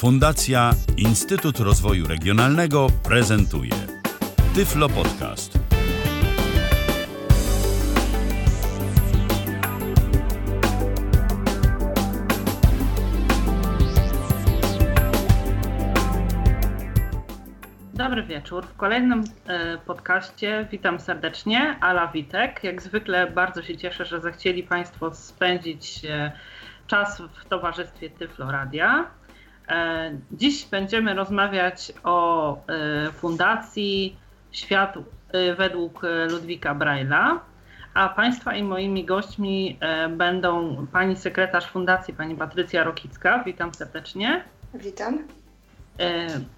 Fundacja Instytut Rozwoju Regionalnego prezentuje Tyflo Podcast. Dobry wieczór. W kolejnym e, podcaście witam serdecznie. Ala Witek. Jak zwykle bardzo się cieszę, że zechcieli Państwo spędzić e, czas w towarzystwie Tyflo Radia. E, dziś będziemy rozmawiać o e, Fundacji Świat e, według Ludwika Braila, a Państwa i moimi gośćmi będą pani sekretarz Fundacji, pani Patrycja Rokicka. Witam serdecznie. Witam.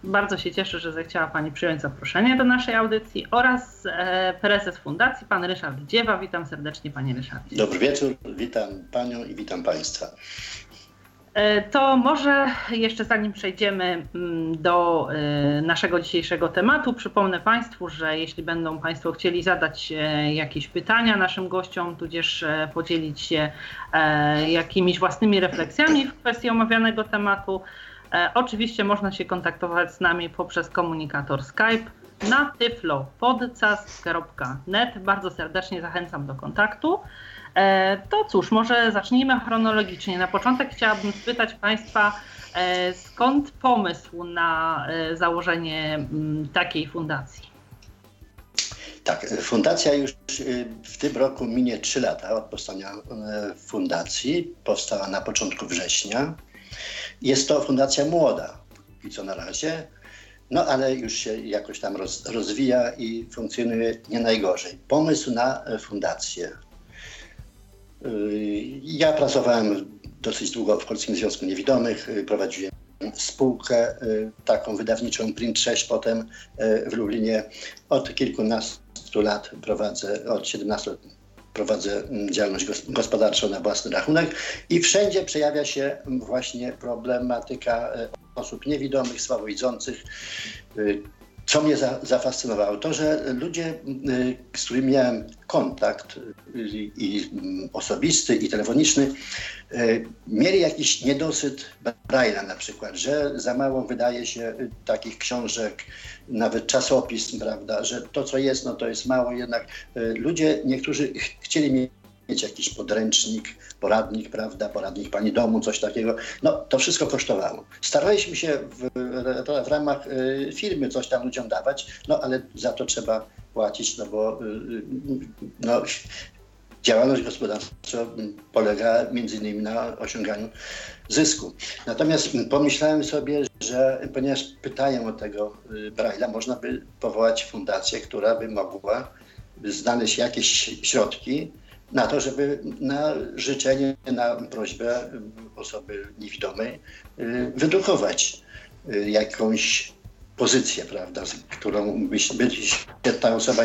Bardzo się cieszę, że zechciała Pani przyjąć zaproszenie do naszej audycji oraz prezes Fundacji, Pan Ryszard Dziewa. Witam serdecznie Panie Ryszardzie. Dobry wieczór, witam Panią i witam Państwa. E, to może jeszcze zanim przejdziemy mm, do e, naszego dzisiejszego tematu, przypomnę Państwu, że jeśli będą Państwo chcieli zadać e, jakieś pytania naszym gościom, tudzież podzielić się jakimiś własnymi refleksjami w kwestii omawianego tematu, oczywiście można się kontaktować z nami poprzez komunikator Skype na tyflopodcast.net. Bardzo serdecznie zachęcam do kontaktu. E, to cóż, może zacznijmy chronologicznie. Na początek chciałabym spytać Państwa, e, skąd pomysł na e, założenie mm, takiej fundacji? Tak, fundacja już w tym roku minie 3 lata od powstania fundacji. Powstała na początku września. Jest to fundacja młoda, i co na razie, no ale już się jakoś tam roz, rozwija i funkcjonuje nie najgorzej. Pomysł na fundację Y, ja pracowałem dosyć długo w Polskim Związku Niewidomych, y, prowadziłem spółkę y, taką wydawniczą Print 6 potem w Lublinie. Od kilkunastu lat prowadzę, od 17 lat prowadzę mm, działalność gospodarczą na własny rachunek i wszędzie przejawia się właśnie problematyka osób niewidomych, słabowidzących, co mnie za, zafascynowało, to, że ludzie, y, z którymi miałem kontakt y, i mm, osobisty, i telefoniczny, y, mieli jakiś niedosyt Braille'a na przykład, że za mało wydaje się takich książek, nawet czasopism, prawda, że to, co jest, no to jest mało, jednak ludzie, niektórzy chcieli mieć mieć jakiś podręcznik, poradnik, prawda, poradnik pani domu, coś takiego. No, to wszystko kosztowało. Staraliśmy się w, w ramach y, firmy coś tam ludziom dawać, no ale za to trzeba płacić, no bo y, y, no, działalność gospodarcza polega między innymi na osiąganiu zysku. Natomiast pomyślałem sobie, że ponieważ pytają o tego Braille'a, można by powołać fundację, która by mogła znaleźć jakieś środki na to, żeby na życzenie, na prośbę osoby niewidomej y, wydrukować y, jakąś pozycję, prawda, którą by się ta osoba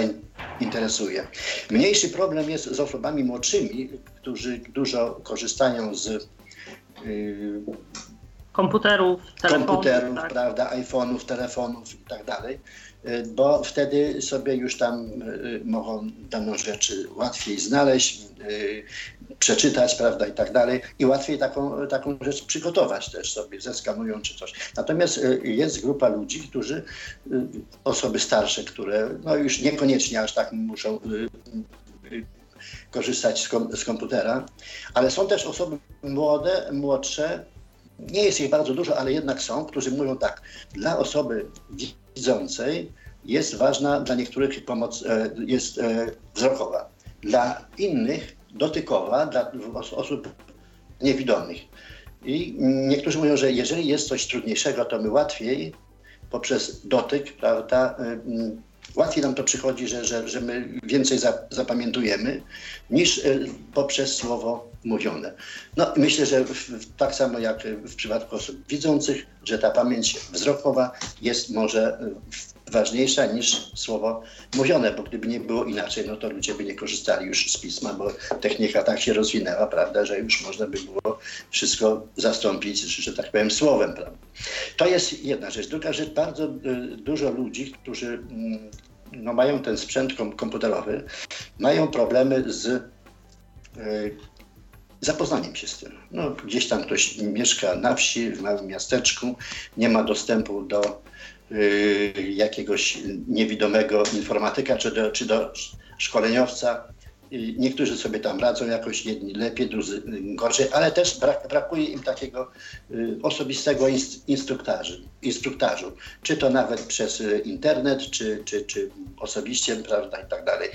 interesuje. Mniejszy problem jest z osobami młodszymi, którzy dużo korzystają z yy, komputerów, telefonów, komputerów, tak. prawda, iPhone'ów, telefonów i tak dalej. Y, bo wtedy sobie już tam y, mogą daną rzeczy łatwiej znaleźć, y, przeczytać, prawda, i tak dalej. I łatwiej taką, taką rzecz przygotować też sobie, zeskanują czy coś. Natomiast jest grupa ludzi, którzy, osoby starsze, które no już niekoniecznie aż tak muszą korzystać z, kom z komputera, ale są też osoby młode, młodsze, nie jest ich bardzo dużo, ale jednak są, którzy mówią tak, dla osoby widzącej jest ważna, dla niektórych pomoc e, jest e, wzrokowa, dla innych dotykowa, dla osób niewidomych. I niektórzy mówią, że jeżeli jest coś trudniejszego, to my łatwiej poprzez dotyk, prawda, e, łatwiej nam to przychodzi, że, że, że my więcej zapamiętujemy niż poprzez słowo mówione. No myślę, że w, tak samo jak w przypadku osób widzących, że ta pamięć wzrokowa jest może ważniejsza niż słowo mówione, bo gdyby nie było inaczej, no to ludzie by nie korzystali już z pisma, bo technika tak się rozwinęła, prawda, że już można by było wszystko zastąpić, że tak powiem, słowem, prawda. To jest jedna rzecz. Druga rzecz, bardzo y, dużo ludzi, którzy mm, no, mają ten sprzęt komputerowy, mają problemy z y, zapoznaniem się z tym. No, gdzieś tam ktoś mieszka na wsi, w małym miasteczku, nie ma dostępu do y, jakiegoś niewidomego informatyka czy do, czy do szkoleniowca. Niektórzy sobie tam radzą jakoś, jedni lepiej, drudzy gorzej, ale też brak, brakuje im takiego y, osobistego instruktarzy, instruktażu, czy to nawet przez y, internet, czy, czy, czy osobiście, prawda, i tak dalej.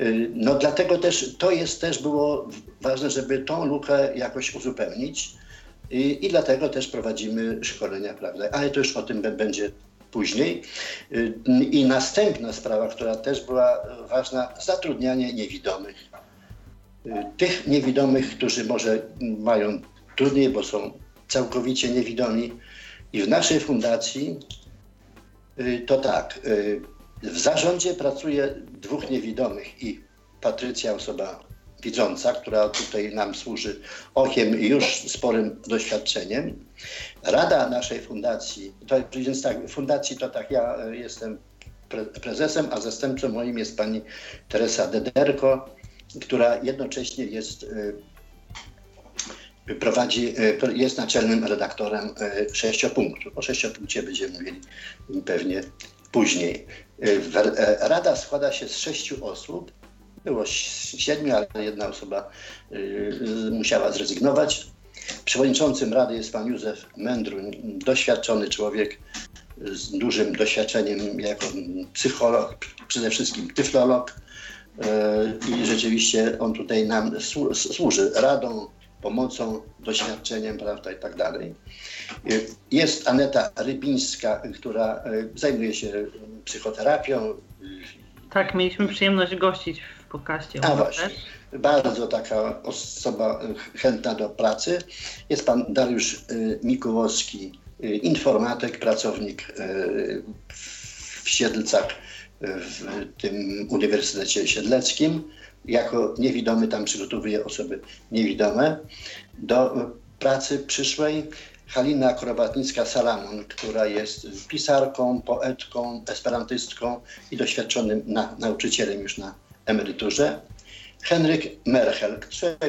Y, no dlatego też to jest też było ważne, żeby tą lukę jakoś uzupełnić. I, i dlatego też prowadzimy szkolenia, prawda, ale to już o tym będzie później. Y, I następna sprawa, która też była ważna, zatrudnianie niewidomych. Y, tych niewidomych, którzy może mają trudniej, bo są całkowicie niewidomi. I w naszej fundacji y, to tak, w zarządzie pracuje dwóch niewidomych i Patrycja, osoba widząca, która tutaj nam służy okiem i już sporym doświadczeniem. Rada naszej fundacji, to, więc tak, fundacji to tak, ja e, jestem prezesem, a zastępcą moim jest pani Teresa Dederko, która jednocześnie jest e, prowadzi, e, jest naczelnym redaktorem sześciopunktu. O sześciopunkcie będziemy mówili pewnie później. Rada składa się z sześciu osób, było siedmiu, ale jedna osoba y, musiała zrezygnować. Przewodniczącym Rady jest pan Józef Mędruń, doświadczony człowiek z dużym doświadczeniem jako psycholog, przede wszystkim tyflolog. Y, I rzeczywiście on tutaj nam służy radą, pomocą, doświadczeniem, prawda, i tak dalej. Y, jest Aneta Rybińska, która zajmuje się psychoterapią. Tak, mieliśmy przyjemność gościć podcaście. A właśnie, bardzo taka osoba chętna do pracy. Jest pan Dariusz y, Mikułowski, y, informatyk, pracownik y, w Siedlcach w tym Uniwersytecie Siedleckim. Jako niewidomy tam przygotowuje osoby niewidome do pracy przyszłej. Halina Krobatnicka-Salamon, która jest pisarką, poetką, esperantystką i doświadczonym na, nauczycielem już na emeryturze. Henryk Merchel,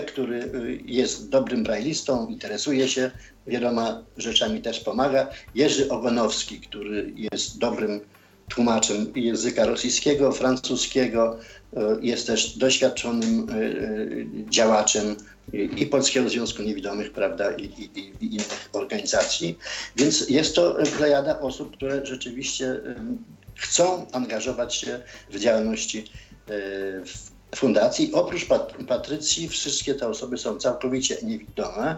który y, jest dobrym brajlistą, interesuje się wieloma rzeczami, też pomaga. Jerzy Ogonowski, który jest dobrym tłumaczem języka rosyjskiego, francuskiego, y, jest też doświadczonym y, działaczem i Polskiego Związku Niewidomych, prawda, i, i, i innych organizacji. Więc jest to plejada osób, które rzeczywiście chcą angażować się w działalności fundacji. Oprócz Pat Patrycji wszystkie te osoby są całkowicie niewidome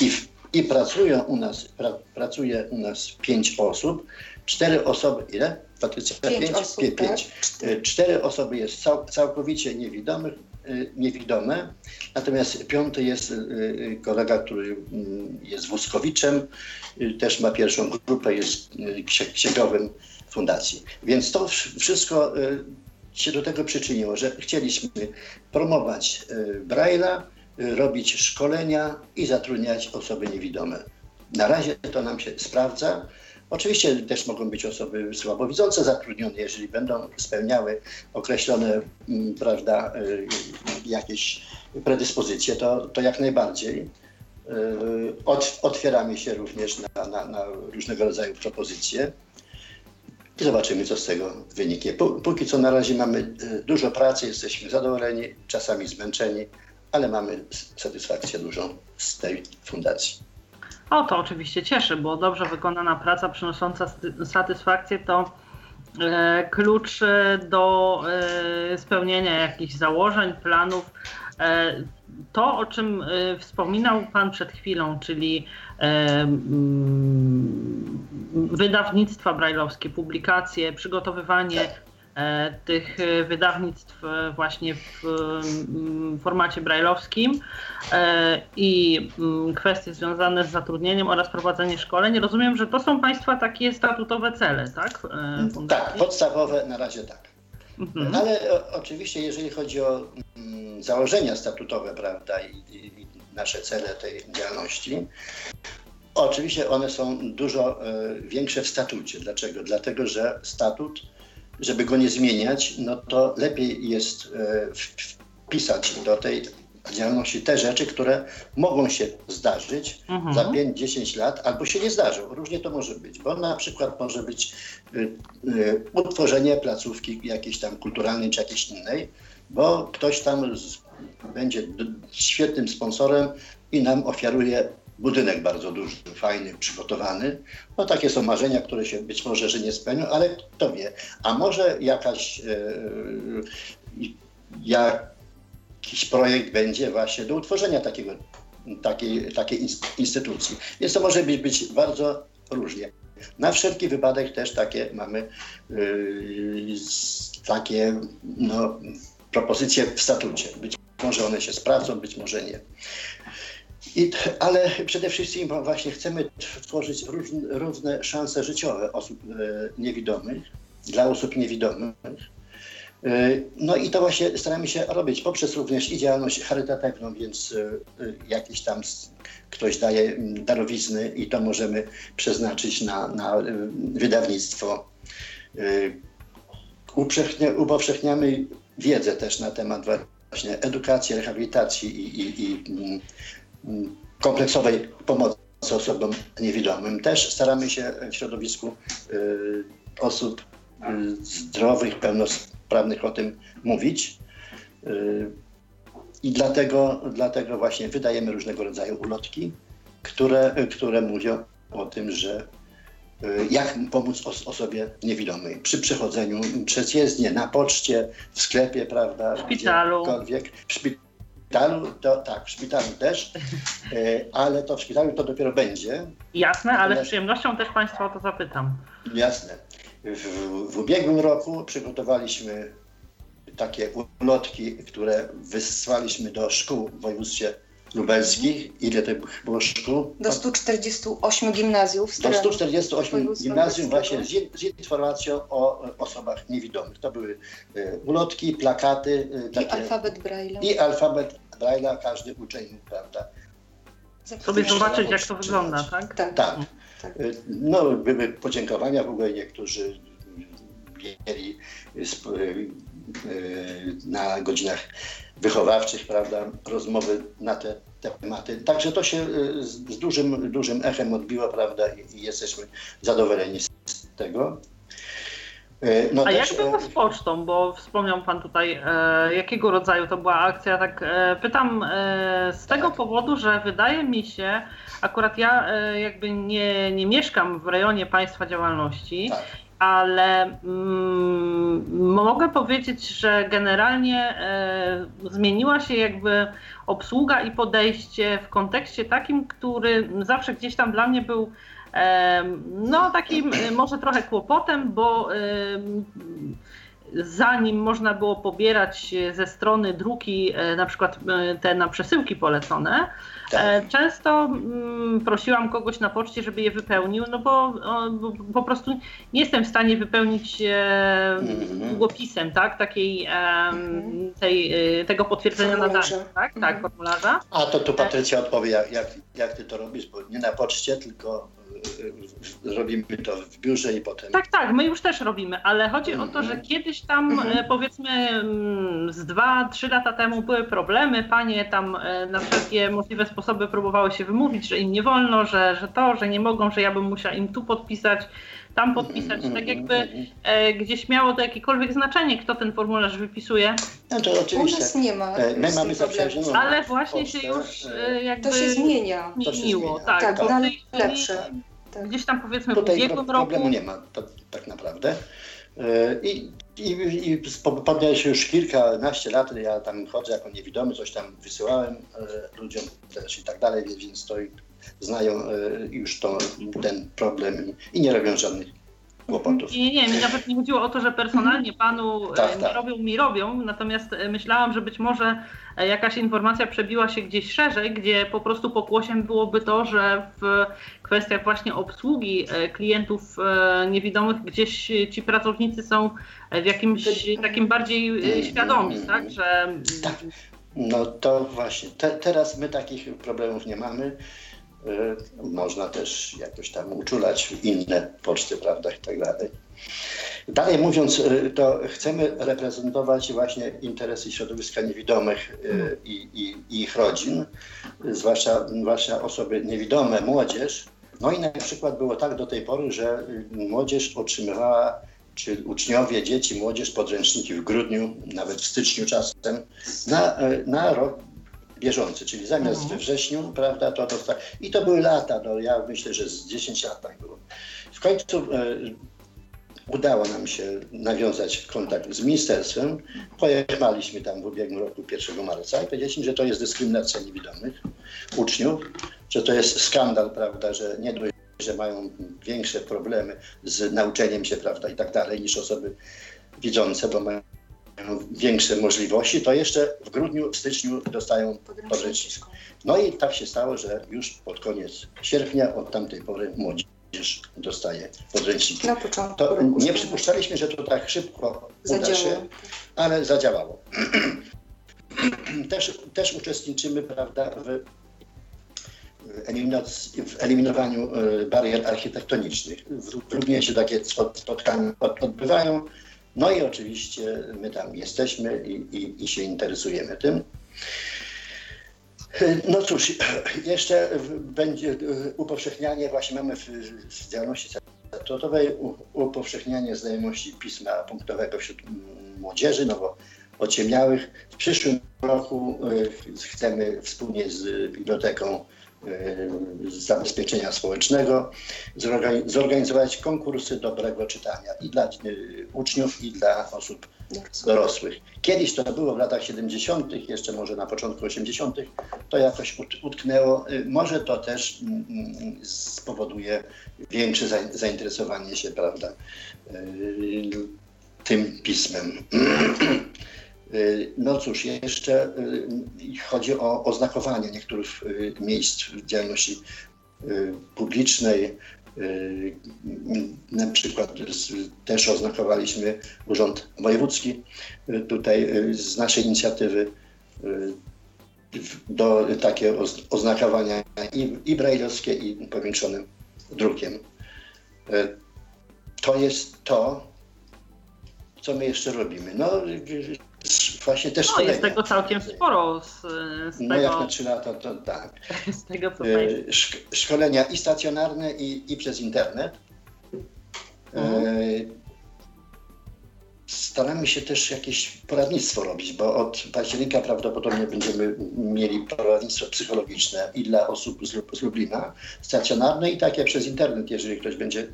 i, i pracują u nas, pra, pracuje u nas pięć osób. Cztery osoby, ile? Patrycja? Pięć, pięć, osób, pięć. pięć. Tak? Cztery osoby jest cał, całkowicie niewidomych, y, niewidome, natomiast piąty jest y, kolega, który mm, jest wózkowiczem, też ma pierwszą grupę, jest księgowym fundacji. Więc to wszystko się do tego przyczyniło, że chcieliśmy promować e, Braille'a, e, robić szkolenia i zatrudniać osoby niewidome. Na razie to nam się sprawdza. Oczywiście też mogą być osoby słabowidzące zatrudnione, jeżeli będą spełniały określone, prawda, e, jakieś predyspozycje, to, to jak najbardziej. otwieramy się również na, na, na różnego rodzaju propozycje i zobaczymy, co z tego wyniknie. Póki co na razie mamy e, dużo pracy, jesteśmy zadowoleni, czasami zmęczeni, ale mamy satysfakcję dużą z tej fundacji. O, to oczywiście cieszy, bo dobrze wykonana praca przynosząca satysfakcję to e, klucz e, do spełnienia jakichś założeń, planów. To, o czym wspominał Pan przed chwilą, czyli wydawnictwa brajlowskie, publikacje, przygotowywanie e, tych e, wydawnictw e, właśnie w formacie brajlowskim i kwestie związane z zatrudnieniem oraz prowadzenie szkoleń. Rozumiem, że to są Państwa takie statutowe cele, tak? Fundacji? Tak, podstawowe na razie tak. Mhm. Ale oczywiście, jeżeli chodzi o założenia statutowe, prawda, i, i nasze cele tej działalności, Oczywiście one są dużo e, większe w statucie. Dlaczego? Dlatego, że statut, żeby go nie zmieniać, no to lepiej jest e, wpisać do tej działalności te rzeczy, które mogą się zdarzyć mhm. za 5-10 lat albo się nie zdarzą. Różnie to może być, bo na przykład może być y, utworzenie placówki jakiejś tam kulturalnej czy jakiejś innej, bo ktoś tam będzie świetnym sponsorem i nam ofiaruje budynek bardzo duży, fajny, przygotowany. No takie są marzenia, które się być może, że nie spełnią, ale kto wie. A może jakaś, e, jakiś projekt będzie właśnie do utworzenia takiego, takiej, takiej instytucji. Więc to może być, być bardzo różnie. Na wszelki wypadek też takie mamy yy, takie no, propozycje w statucie. Być może one się sprawdzą, być może nie. I, ale przede wszystkim właśnie chcemy tworzyć różne, różne szanse życiowe osób e, niewidomych, dla osób niewidomych. E, no i to właśnie staramy się robić poprzez również i działalność charytatywną, więc e, jakieś tam ktoś daje darowizny i to możemy przeznaczyć na, na wydawnictwo. Upowszechniamy wiedzę też na temat właśnie edukacji, rehabilitacji i, i, i kompleksowej pomocy osobom niewidomym. Też staramy się w środowisku y, osób y, zdrowych, pełnosprawnych o tym mówić. Y, I dlatego, dlatego właśnie wydajemy różnego rodzaju ulotki, które, które mówią o tym, że jak pomóc osobie niewidomej przy przechodzeniu przez jezdnię, na poczcie, w sklepie, prawda? W szpitalu. W szpitalu szpitalu, to tak, w szpitalu też, e, ale to w szpitalu to dopiero będzie. Jasne, ale z przyjemnością też Państwa o to zapytam. Jasne. W, w ubiegłym roku przygotowaliśmy takie ulotki, które wysłaliśmy do szkół w województwie lubelskich. Ile to było szkół? Do 148 gimnazjów. Do 148 gimnazjum właśnie z, z, informacją o osobach niewidomych. To były e, ulotki, plakaty. E, takie, I alfabet Braille'a. I alfabet Braille'a każdy uczeń prawda? Sobie zobaczyć, jak to wygląda, tak? Tak. tak. tak. No, były podziękowania, w ogóle niektórzy mieli na godzinach wychowawczych, prawda, rozmowy na te tematy. Także to się z dużym, dużym echem odbiło, prawda, i jesteśmy zadowoleni z tego. No A też, jak było z pocztą, bo wspomniał Pan tutaj, e, jakiego rodzaju to była akcja, tak e, pytam e, z tego tak. powodu, że wydaje mi się, akurat ja e, jakby nie, nie mieszkam w rejonie Państwa działalności tak ale mm, mogę powiedzieć, że generalnie e, zmieniła się jakby obsługa i podejście w kontekście takim, który zawsze gdzieś tam dla mnie był e, no takim e, może trochę kłopotem, bo zanim można było pobierać ze strony druki na przykład te na przesyłki polecone, tak. E, często mm, prosiłam kogoś na poczcie, żeby je wypełnił, no bo, bo po prostu nie jestem w stanie wypełnić mhm. długopisem, tak, takiej mhm. tej, tego potwierdzenia nadania, tak, tak, formularza. A to tu Patrycja odpowie, jak, jak, jak ty to robisz, bo nie na poczcie, tylko robimy to w biurze i potem. Tak, tak, my już też robimy, ale chodzi mm -hmm. o to, że mhm. kiedyś tam mm -hmm. powiedzmy mm, z dwa, trzy lata temu były problemy, panie tam e, na wszelkie możliwe sposoby próbowały się wymówić, że im nie wolno, że, że to, że nie mogą, że ja bym musiała im tu podpisać, tam podpisać, -hmm. tak jakby e, gdzieś miało to jakiekolwiek znaczenie, kto ten formularz wypisuje. No to oczywiście. U nas nie ma. E, my mamy zaprzyjaźnioną Ale właśnie się już jakby to się zmienia. Zmieniło, tak. Tak, no, lepsze tak. Gdzieś tam powiedzmy Tutaj w ubiegłym pro, problemu nie ma to, tak naprawdę. E, I, i, i podjąłeś już kilkanaście lat, ja tam chodzę jako niewidomy, coś tam wysyłałem e, ludziom też i tak dalej, więc to znają e, już to, ten problem i nie robią żadnych Nie, nie, mi nawet nie chodziło o to, że personalnie panu tak, tak. robią, mi robią, natomiast myślałam, że być może jakaś informacja przebiła się gdzieś szerzej, gdzie po prostu pokłosiem byłoby to, że w kwestiach właśnie obsługi e, klientów e, niewidomych gdzieś ci pracownicy są w jakimś takim bardziej e, mm, świadomi, mm, tak, mm. że... Tak. No to właśnie, Te, teraz my takich problemów nie mamy. Można też jakoś tam uczulać inne poczty, prawda, i tak dalej. Dalej mówiąc, to chcemy reprezentować właśnie interesy środowiska niewidomych i, i, i ich rodzin, zwłaszcza, zwłaszcza osoby niewidome, młodzież. No i na przykład było tak do tej pory, że młodzież otrzymywała czy uczniowie, dzieci, młodzież, podręczniki w grudniu, nawet w styczniu czasem, na, na rok bieżący, czyli zamiast we wrześniu, prawda, to dosta... I to były lata, no ja myślę, że z 10 lat tak było. W końcu e, udało nam się nawiązać kontakt z ministerstwem. Pojechaliśmy tam w ubiegłym roku 1 marca i powiedzieliśmy, że to jest dyskryminacja niewidomych uczniów, że to jest skandal, prawda, że nie dość, że mają większe problemy z nauczeniem się, prawda, i tak dalej, niż osoby widzące, bo mają większe możliwości, to jeszcze w grudniu, w styczniu dostają podręczniki. No i tak się stało, że już pod koniec sierpnia od tamtej pory młodzież dostaje podręczniki. Na początku To nie przypuszczaliśmy, że to tak szybko uda się, Zadziałało. ale zadziałało. też, też uczestniczymy prawda, w, w eliminowaniu e, barier architektonicznych. W, Lublinie się takie spot- spotkania od- odbywają. No i oczywiście my tam jesteśmy i, i, i się interesujemy tym. No cóż, jeszcze będzie upowszechnianie, właśnie mamy w, w działalności statutowej upowszechnianie znajomości pisma punktowego wśród młodzieży, no bo ociemniałych. W przyszłym roku e, chcemy wspólnie z Biblioteką Zabezpieczenia Społecznego zorgani- zorganizować konkursy dobrego czytania i dla e, uczniów, i dla osób dorosłych. Kiedyś to było w latach 70., jeszcze może na początku 80., to jakoś ut- utknęło. Y, Może to też mm, mm, spowoduje większe za- zainteresowanie się, prawda, tym pismem. Y, No cóż, jeszcze y, chodzi o oznakowanie niektórych y, miejsc w działalności publicznej. Na przykład też oznakowaliśmy Urząd Wojewódzki tutaj z naszej inicjatywy do takie oz- oznakowania i, brajlowskie i powiększonym drukiem. To jest to, co my jeszcze robimy. No właśnie też No, jest tego całkiem sporo z, z, No jak na tego, trzy lata, to tak. z tego, co E, szkolenia i stacjonarne, i, i przez internet. E, Mhm. Staramy się też jakieś poradnictwo robić, bo od października prawdopodobnie będziemy mieli poradnictwo psychologiczne i dla osób z Lublina, stacjonarne i takie przez internet, jeżeli ktoś będzie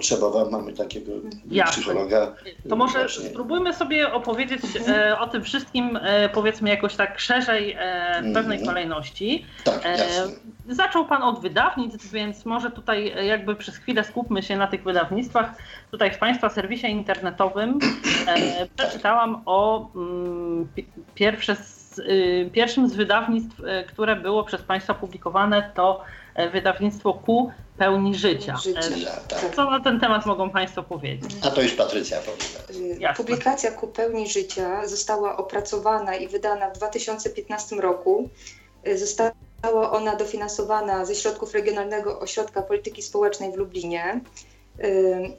potrzebował. Mamy takiego Jasne. psychologa. To może właśnie. spróbujmy sobie opowiedzieć e, o tym wszystkim, e, powiedzmy jakoś tak szerzej, e, w pewnej Mhm. kolejności. Tak, E, jasne. Zaczął Pan od wydawnictw, więc może tutaj jakby przez chwilę skupmy się na tych wydawnictwach. Tutaj w Państwa serwisie internetowym e, przeczytałam o mm, pi- pierwsze z, y, pierwszym z wydawnictw, e, które było przez Państwa publikowane, to wydawnictwo Ku Pełni Życia. Życie. E, Tak. Co na ten temat mogą Państwo powiedzieć? A to już Patrycja powie. Jasne. Publikacja Ku pełni życia została opracowana i wydana w 2015 roku. Y, Została ona dofinansowana ze środków Regionalnego Ośrodka Polityki Społecznej w Lublinie.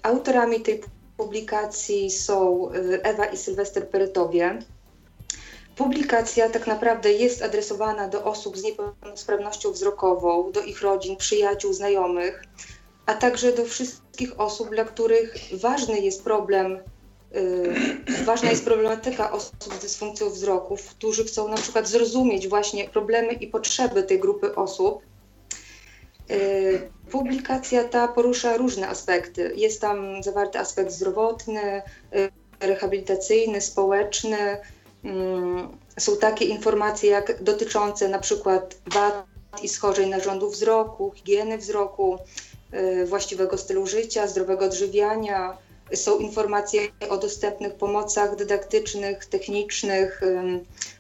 Autorami tej publikacji są Ewa i Sylwester Perytowie. Publikacja tak naprawdę jest adresowana do osób z niepełnosprawnością wzrokową, do ich rodzin, przyjaciół, znajomych, a także do wszystkich osób, dla których ważny jest problem, y, ważna jest problematyka osób z dysfunkcją wzroku, którzy chcą na przykład zrozumieć właśnie problemy i potrzeby tej grupy osób. Y, Publikacja ta porusza różne aspekty. Jest tam zawarty aspekt zdrowotny, y, rehabilitacyjny, społeczny. Mm, Są takie informacje jak dotyczące na przykład wad i schorzeń narządu wzroku, higieny wzroku, y, właściwego stylu życia, zdrowego odżywiania. Są informacje o dostępnych pomocach dydaktycznych, technicznych,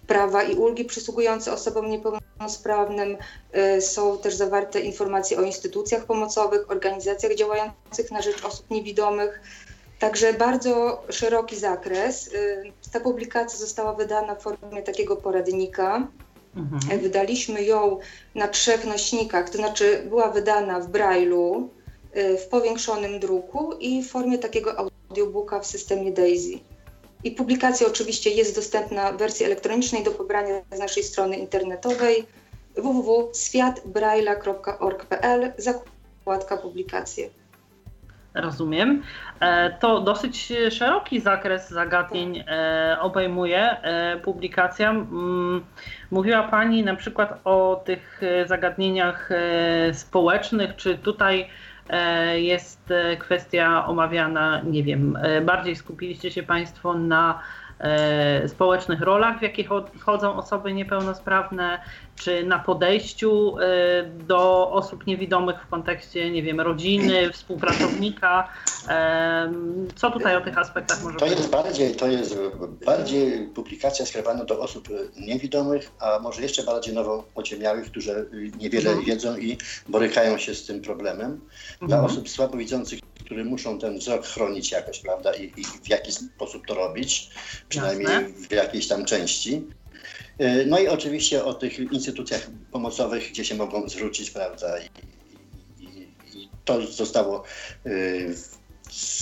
prawa i ulgi przysługujące osobom niepełnosprawnym. Y, Są też zawarte informacje o instytucjach pomocowych, organizacjach działających na rzecz osób niewidomych. Także bardzo szeroki zakres. Y, Ta publikacja została wydana w formie takiego poradnika. Mhm. Wydaliśmy ją na trzech nośnikach, to znaczy była wydana w Braille'u, w powiększonym druku i w formie takiego audiobooka w systemie Daisy. I publikacja oczywiście jest dostępna w wersji elektronicznej do pobrania z naszej strony internetowej www.swiatbraila.org.pl zakładka publikacje. Rozumiem. E, to dosyć szeroki zakres zagadnień e, obejmuje e, publikacja. Mm, mówiła Pani na przykład o tych zagadnieniach społecznych, czy tutaj jest kwestia omawiana, nie wiem, bardziej skupiliście się Państwo na społecznych rolach, w jakich wchodzą osoby niepełnosprawne, czy na podejściu e, do osób niewidomych w kontekście, nie wiem, rodziny, współpracownika. E, co tutaj o tych aspektach może to jest bardziej, To jest bardziej publikacja skierowana do osób niewidomych, a może jeszcze bardziej nowo ociemiałych, którzy niewiele mhm. wiedzą i borykają się z tym problemem. Dla mhm. osób słabowidzących które muszą ten wzrok chronić jakoś, prawda, i, i w jaki sposób to robić, przynajmniej Jasne. w jakiejś tam części. E, no i oczywiście o tych instytucjach pomocowych, gdzie się mogą zwrócić, prawda, i, i, i to zostało, y,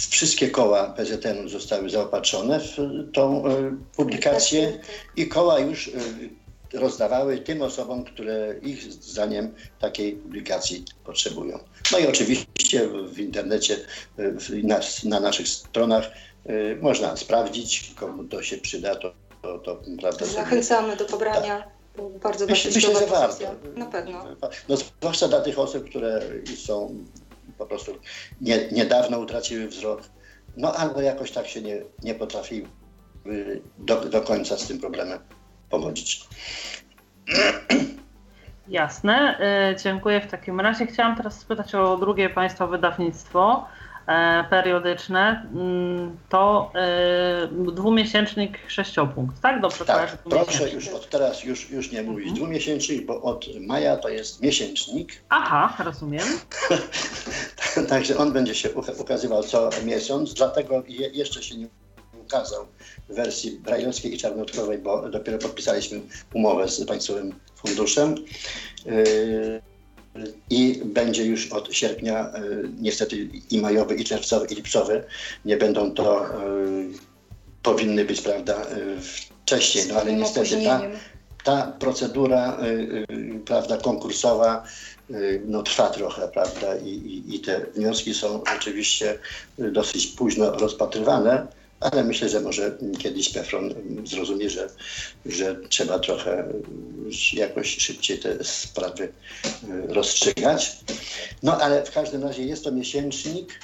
wszystkie koła PZN zostały zaopatrzone w tą y, publikację i koła już y, rozdawały tym osobom, które ich zdaniem takiej publikacji potrzebują. No i oczywiście w internecie, na, na naszych stronach można sprawdzić, komu to się przyda, to, to, to prawda. Zachęcamy do pobrania. Tak. Bardzo myślę, myślę, że warto. Na pewno. No, zwłaszcza dla tych osób, które są po prostu nie, niedawno utraciły wzrok, no albo jakoś tak się nie, nie potrafiły do, do końca z tym problemem pogodzić. Jasne, e, dziękuję w takim razie. Chciałam teraz spytać o drugie Państwa wydawnictwo periodyczne. Mm, to e, dwumiesięcznik sześciopunkt, tak? Dobrze tak, proszę już od teraz już, już nie mówić mhm. dwumiesięcznik, bo od maja to jest miesięcznik. Aha, rozumiem. Także on będzie się ukazywał co miesiąc, dlatego je, jeszcze się nie ukazał w wersji brajlowskiej i czarnotkowej, bo dopiero podpisaliśmy umowę z Państwowym Funduszem. Yy, I będzie już od sierpnia, yy, niestety i majowy, i czerwcowy, i lipcowy, nie będą to, yy, powinny być, prawda, wcześniej, no ale niestety ta, ta procedura, prawda, konkursowa, no, trwa trochę, prawda, I, i, i te wnioski są oczywiście dosyć późno rozpatrywane ale myślę, że może kiedyś Pefron zrozumie, że, że trzeba trochę jakoś szybciej te sprawy y, rozstrzygać. No ale w każdym razie jest to miesięcznik.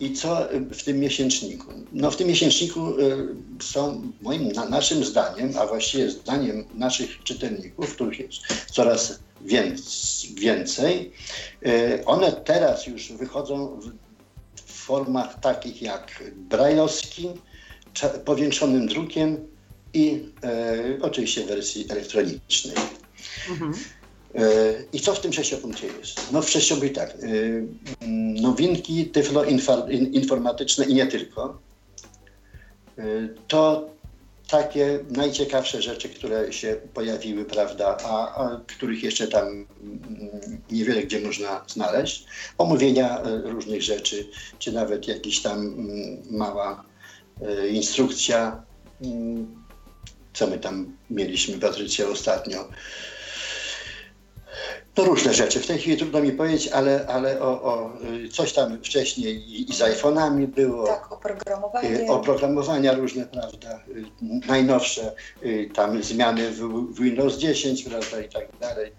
I co w tym miesięczniku? No w tym miesięczniku y, są moim, naszym zdaniem, a właściwie zdaniem naszych czytelników, których jest coraz więcej, y, one teraz już wychodzą w formach takich jak brajlowski, powiększonym drukiem i e, oczywiście w wersji elektronicznej. Mhm. E, I co w tym sześciopunkcie jest? No w sześciopunkcie tak, e, nowinki tyfloinformatyczne i nie tylko. E, to takie najciekawsze rzeczy, które się pojawiły, prawda, a, a, których jeszcze tam mm, niewiele gdzie można znaleźć. Omówienia e, różnych rzeczy, czy nawet jakiś tam mm, mała e, instrukcja, mm, co my tam mieliśmy, Patrycja, ostatnio no różne rzeczy. W tej chwili trudno mi powiedzieć, ale, ale o, o coś tam wcześniej i, i z iPhone'ami było. Tak, oprogramowanie. Oprogramowania różne, prawda, najnowsze, y, tam zmiany w, w Windows 10, prawda, i tak dalej.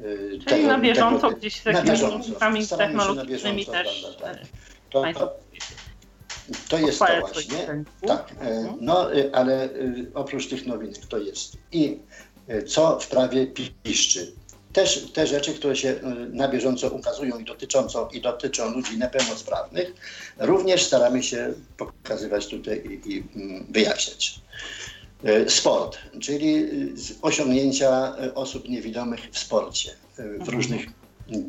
Y, Czyli tego, na bieżąco tego, gdzieś z takimi technologicznymi też. Bieżąco, tak. to, to, to jest to właśnie. Tak, y, mhm. no ale oprócz tych nowinek to jest i co w prawie piszczy też te rzeczy, które się y, na bieżąco ukazują i, dotycząco, i dotyczą ludzi niepełnosprawnych, również staramy się pokazywać tutaj i, i mm, wyjaśniać. Y, sport, czyli y, osiągnięcia osób niewidomych w sporcie, w mhm. różnych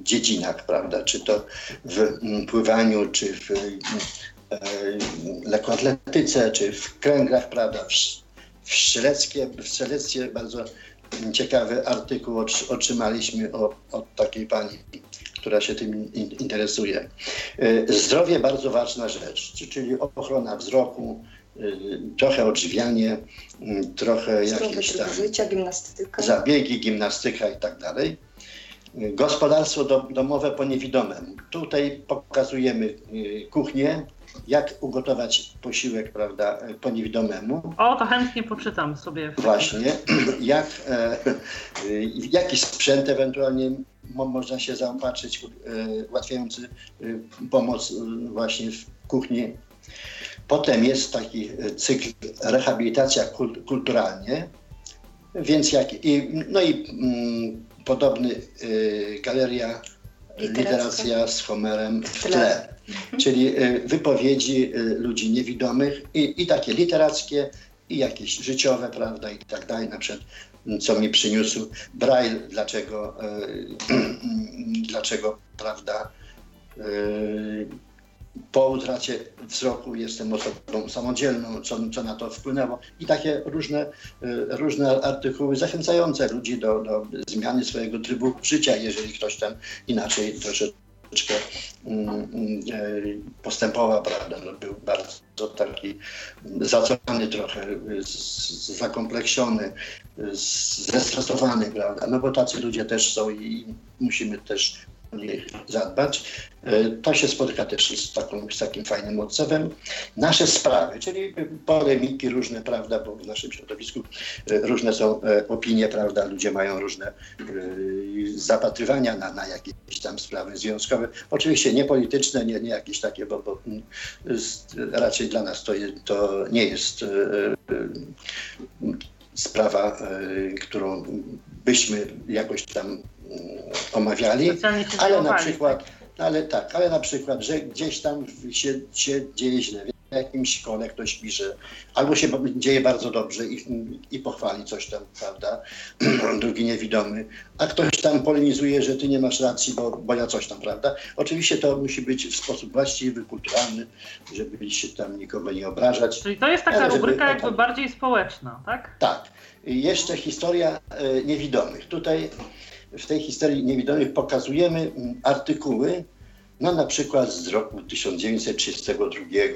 dziedzinach, prawda? Czy to w mm, pływaniu, czy w lekkoatletyce, czy w kręgach, prawda? W, w, strzeleckie, w strzelectwie bardzo ciekawy artykuł otrzymaliśmy od takiej pani, która się tym interesuje. Zdrowie bardzo ważna rzecz, czyli ochrona wzroku, trochę odżywianie, trochę jakieś tam życia, gimnastyka. zabiegi, gimnastyka i tak dalej. Gospodarstwo domowe po niewidomemu. Tutaj pokazujemy y, kuchnię, jak ugotować posiłek, prawda, po niewidomemu. O, to chętnie poczytam sobie. Właśnie, jak, e, jaki sprzęt ewentualnie można się zaopatrzyć, e, ułatwiający e, pomoc e, właśnie w kuchni. Potem jest taki cykl rehabilitacja kulturalnie, więc jak, i, no i mm, podobny y, galeria literacja z Homerem w tle. Mhm. Czyli y, wypowiedzi y, ludzi niewidomych i, i takie literackie, i jakieś życiowe, prawda, i tak dalej, na przykład co mi przyniósł Braille, dlaczego, dlaczego prawda, po utracie wzroku jestem osobą samodzielną, co, co na to wpłynęło. I takie różne, e, różne artykuły zachęcające ludzi do, do zmiany swojego trybu życia, jeżeli ktoś tam inaczej troszeczkę mm, mm, e, postępował, prawda, no, był bardzo taki zacofany trochę, zakompleksiony, zestresowany, prawda, no bo tacy ludzie też są i musimy też zadbać. E, to się spotyka też z, taką, z takim fajnym odzewem. Nasze sprawy, czyli polemiki różne, prawda, bo w naszym środowisku e, różne są e, opinie, prawda, ludzie mają różne zapatrywania na, na jakieś tam sprawy związkowe. Oczywiście nie polityczne, nie, nie jakieś takie, bo, bo raczej dla nas to, to nie jest sprawa, którą byśmy jakoś tam omawiali, ale na przykład, tak? ale tak, ale na przykład, że gdzieś tam się, się dzieje źle, w jakimś szkole ktoś pisze, albo się dzieje bardzo dobrze i, i pochwali coś tam, prawda, drugi niewidomy, a ktoś tam polemizuje, że ty nie masz racji, bo, bo ja coś tam, prawda. Oczywiście to musi być w sposób właściwy, kulturalny, żeby się tam nikogo nie obrażać. Czyli to jest taka ale rubryka żeby, jakby bardziej społeczna, tak? Tak. I jeszcze historia e, niewidomych. Tutaj w tej historii niewidomych pokazujemy artykuły, no na przykład z roku 1932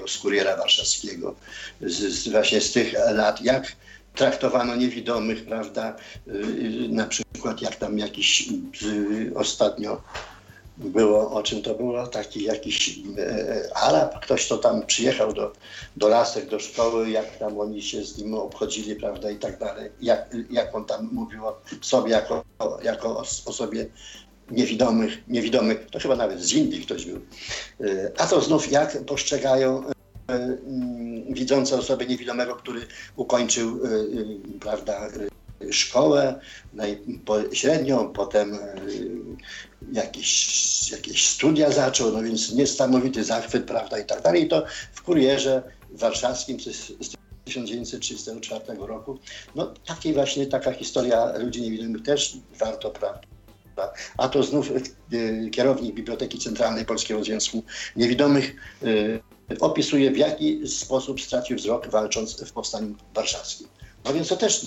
z Kuriera Warszawskiego, z, z, właśnie z tych lat, jak traktowano niewidomych, prawda, y, na przykład jak tam jakiś y, ostatnio było, o czym to było, taki jakiś e, Arab, ktoś to tam przyjechał do, do lasek, do szkoły, jak tam oni się z nim obchodzili, prawda, i tak dalej, jak, jak on tam mówił o sobie jako, jako o, sobie niewidomych, niewidomych, to chyba nawet z Indii ktoś był. E, a to znów jak postrzegają e, mm, widzące osoby niewidomego, który ukończył, prawda, szkołę średnią, potem jakieś, jakieś studia zaczął, no więc niesamowity zachwyt, prawda, i tak dalej. I to w kurierze warszawskim z 1934 roku. No takiej właśnie, taka historia ludzi niewidomych też warto, prawda. A to znów y, kierownik Biblioteki Centralnej Polskiego Związku Niewidomych y, opisuje, w jaki sposób stracił wzrok walcząc w Powstaniu Warszawskim. No więc to też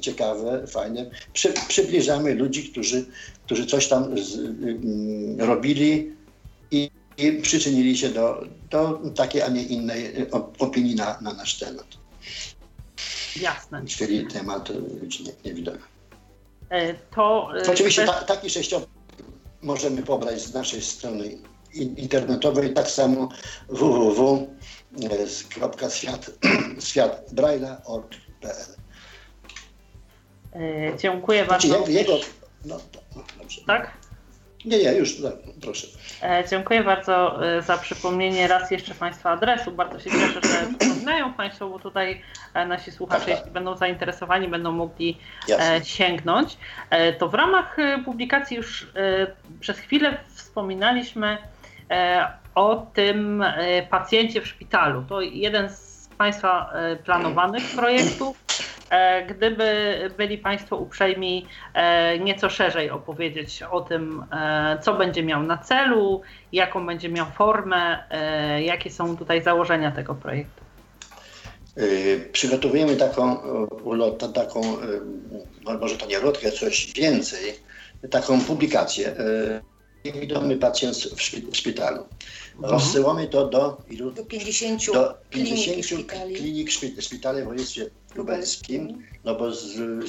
ciekawe, fajne. Przy, przybliżamy ludzi, którzy, którzy coś tam z, y, robili i, i, przyczynili się do, do takiej, a nie innej opinii na, na nasz temat. Jasne. Czyli temat ludzi niewidomych. E, to, e, Oczywiście ta, taki sześciopak możemy pobrać z naszej strony internetowej, tak samo www.świat.org.pl E, dziękuję znaczy, bardzo. Jego... no, no, dobrze. Tak? Nie, nie, już, no, proszę. E, dziękuję bardzo e, za przypomnienie raz jeszcze Państwa adresu. Bardzo się cieszę, że przypominają Państwo, bo tutaj nasi słuchacze, jeśli będą zainteresowani, będą mogli Jasne. sięgnąć. To w ramach publikacji już przez chwilę wspominaliśmy o tym pacjencie w szpitalu. To jeden z Państwa planowanych projektów. E, gdyby byli Państwo uprzejmi e, nieco szerzej opowiedzieć o tym, e, co będzie miał na celu, jaką będzie miał formę, jakie są tutaj założenia tego projektu. Przygotowujemy taką, taką może to nie ulotkę, coś więcej, taką publikację. Niewidomy pacjent w szpitalu. Mhm. Rozsyłamy to do ilu? Do 50, do 50 klinik, klinik szpitali w województwie lubelskim, no bo z,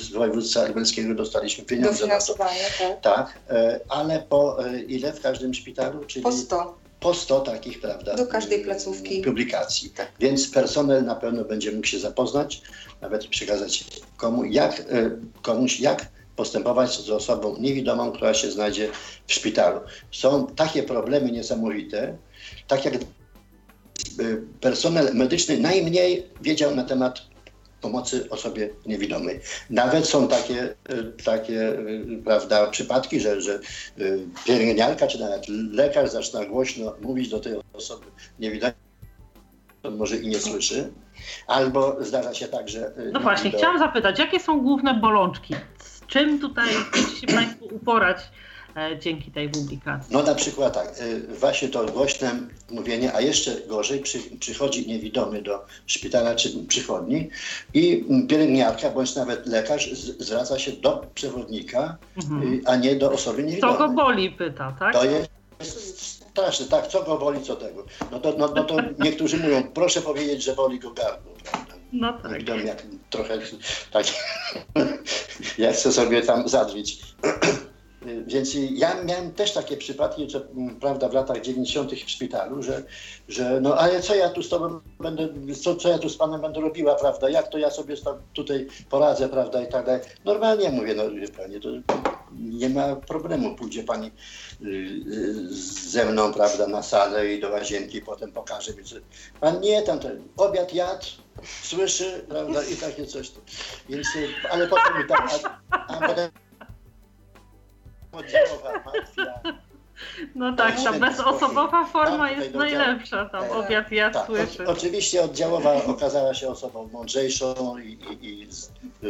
z województwa lubelskiego dostaliśmy pieniądze na to. Tak. tak, e, ale po e, ile w każdym szpitalu? Czyli po 100. Po 100 takich, prawda? Do każdej placówki. Publikacji. Tak. Więc personel na pewno będzie mógł się zapoznać, nawet przekazać komu, jak, e, komuś, jak postępować z osobą niewidomą, która się znajdzie w szpitalu. Są takie problemy niesamowite, tak jak personel medyczny najmniej wiedział na temat pomocy osobie niewidomej. Nawet są takie, e, takie e, prawda, przypadki, że, że e, pielęgniarka czy nawet lekarz zaczyna głośno mówić do tej osoby niewidomej, on może i nie słyszy. Albo zdarza się tak, że... No właśnie, do... chciałam zapytać, jakie są główne bolączki? Z czym tutaj chcecie się Państwo uporać E, dzięki tej publikacji. No na przykład tak, e, właśnie to głośne mówienie, a jeszcze gorzej przy, przychodzi niewidomy do szpitala czy przychodni i pielęgniarka bądź nawet lekarz zwraca się do przewodnika, mhm. a nie do osoby niewidomej. Co go boli, pyta, tak? To jest straszne, tak, co go boli, co tego. No to, no, no to niektórzy mówią, proszę powiedzieć, że boli go gardło, prawda? No tak. Niewidomy jak trochę tak, ja chcę sobie tam zadrzeć. Więc ja miałem też takie przypadki, że, mm, prawda, w latach 90. w szpitalu, że, że no ale co ja tu z tobą będę, co, co ja tu z panem będę robiła, prawda, jak to ja sobie tutaj poradzę, prawda, i tak dalej. Normalnie mówię, no wie pani, to nie ma problemu, pójdzie pani y, y, ze mną, prawda, na salę i do łazienki, potem pokaże mi, pan nie, tam ten obiad jadł, słyszy, prawda, i takie coś. Więc, y, ale potem mi tak, a, a potem oddziałowa mafia. No tak, ta bezosobowa forma tak, jest najlepsza, tam tak, obiad ja tak, słyszę. oczywiście oddziałowa okazała się osobą mądrzejszą i, i, i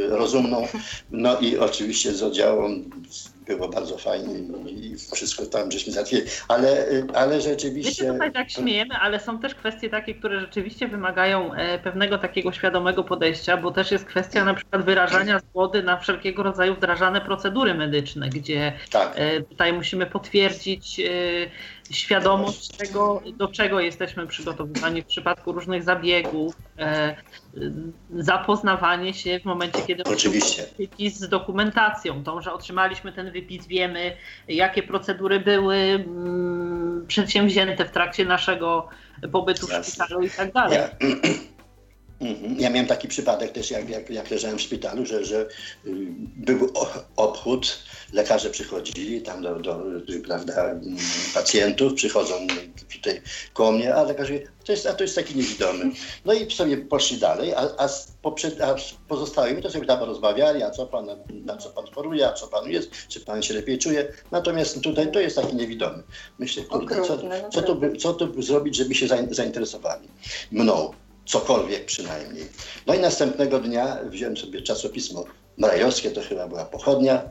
rozumną, no i oczywiście z oddziałem było bardzo fajnie i wszystko tam żeśmy załatwili, ale, ale rzeczywiście... Wiecie, tutaj tak śmiejemy, ale są też kwestie takie, które rzeczywiście wymagają e, pewnego takiego świadomego podejścia, bo też jest kwestia na przykład wyrażania zgody na wszelkiego rodzaju wdrażane procedury medyczne, gdzie tak. E, tutaj musimy potwierdzić e, świadomość tego, do czego jesteśmy przygotowywani w przypadku różnych zabiegów, e, zapoznawanie się w momencie, kiedy Oczywiście. wypis z dokumentacją, tą, że otrzymaliśmy ten wypis, wiemy jakie procedury były mm, przedsięwzięte w trakcie naszego pobytu w szpitalu i tak dalej. Ja Mhm. Ja miałem taki przypadek też, jak, jak, jak leżałem w szpitalu, że, że y, był obchód, lekarze przychodzili tam do, do prawda, pacjentów, przychodzą tutaj koło mnie, a lekarze to jest, a to jest taki niewidomy. No i sobie poszli dalej, a, a, z, poprzed, a z pozostałymi to sobie tam rozmawiali, a co pan, na co pan choruje, a co panu jest, czy pan się lepiej czuje. Natomiast tutaj to jest taki niewidomy. Myślę, kurde, co, co, tu, co tu zrobić, żeby się zainteresowali mną cokolwiek przynajmniej. No i następnego dnia wziąłem sobie czasopismo Marajowskie, to chyba była pochodnia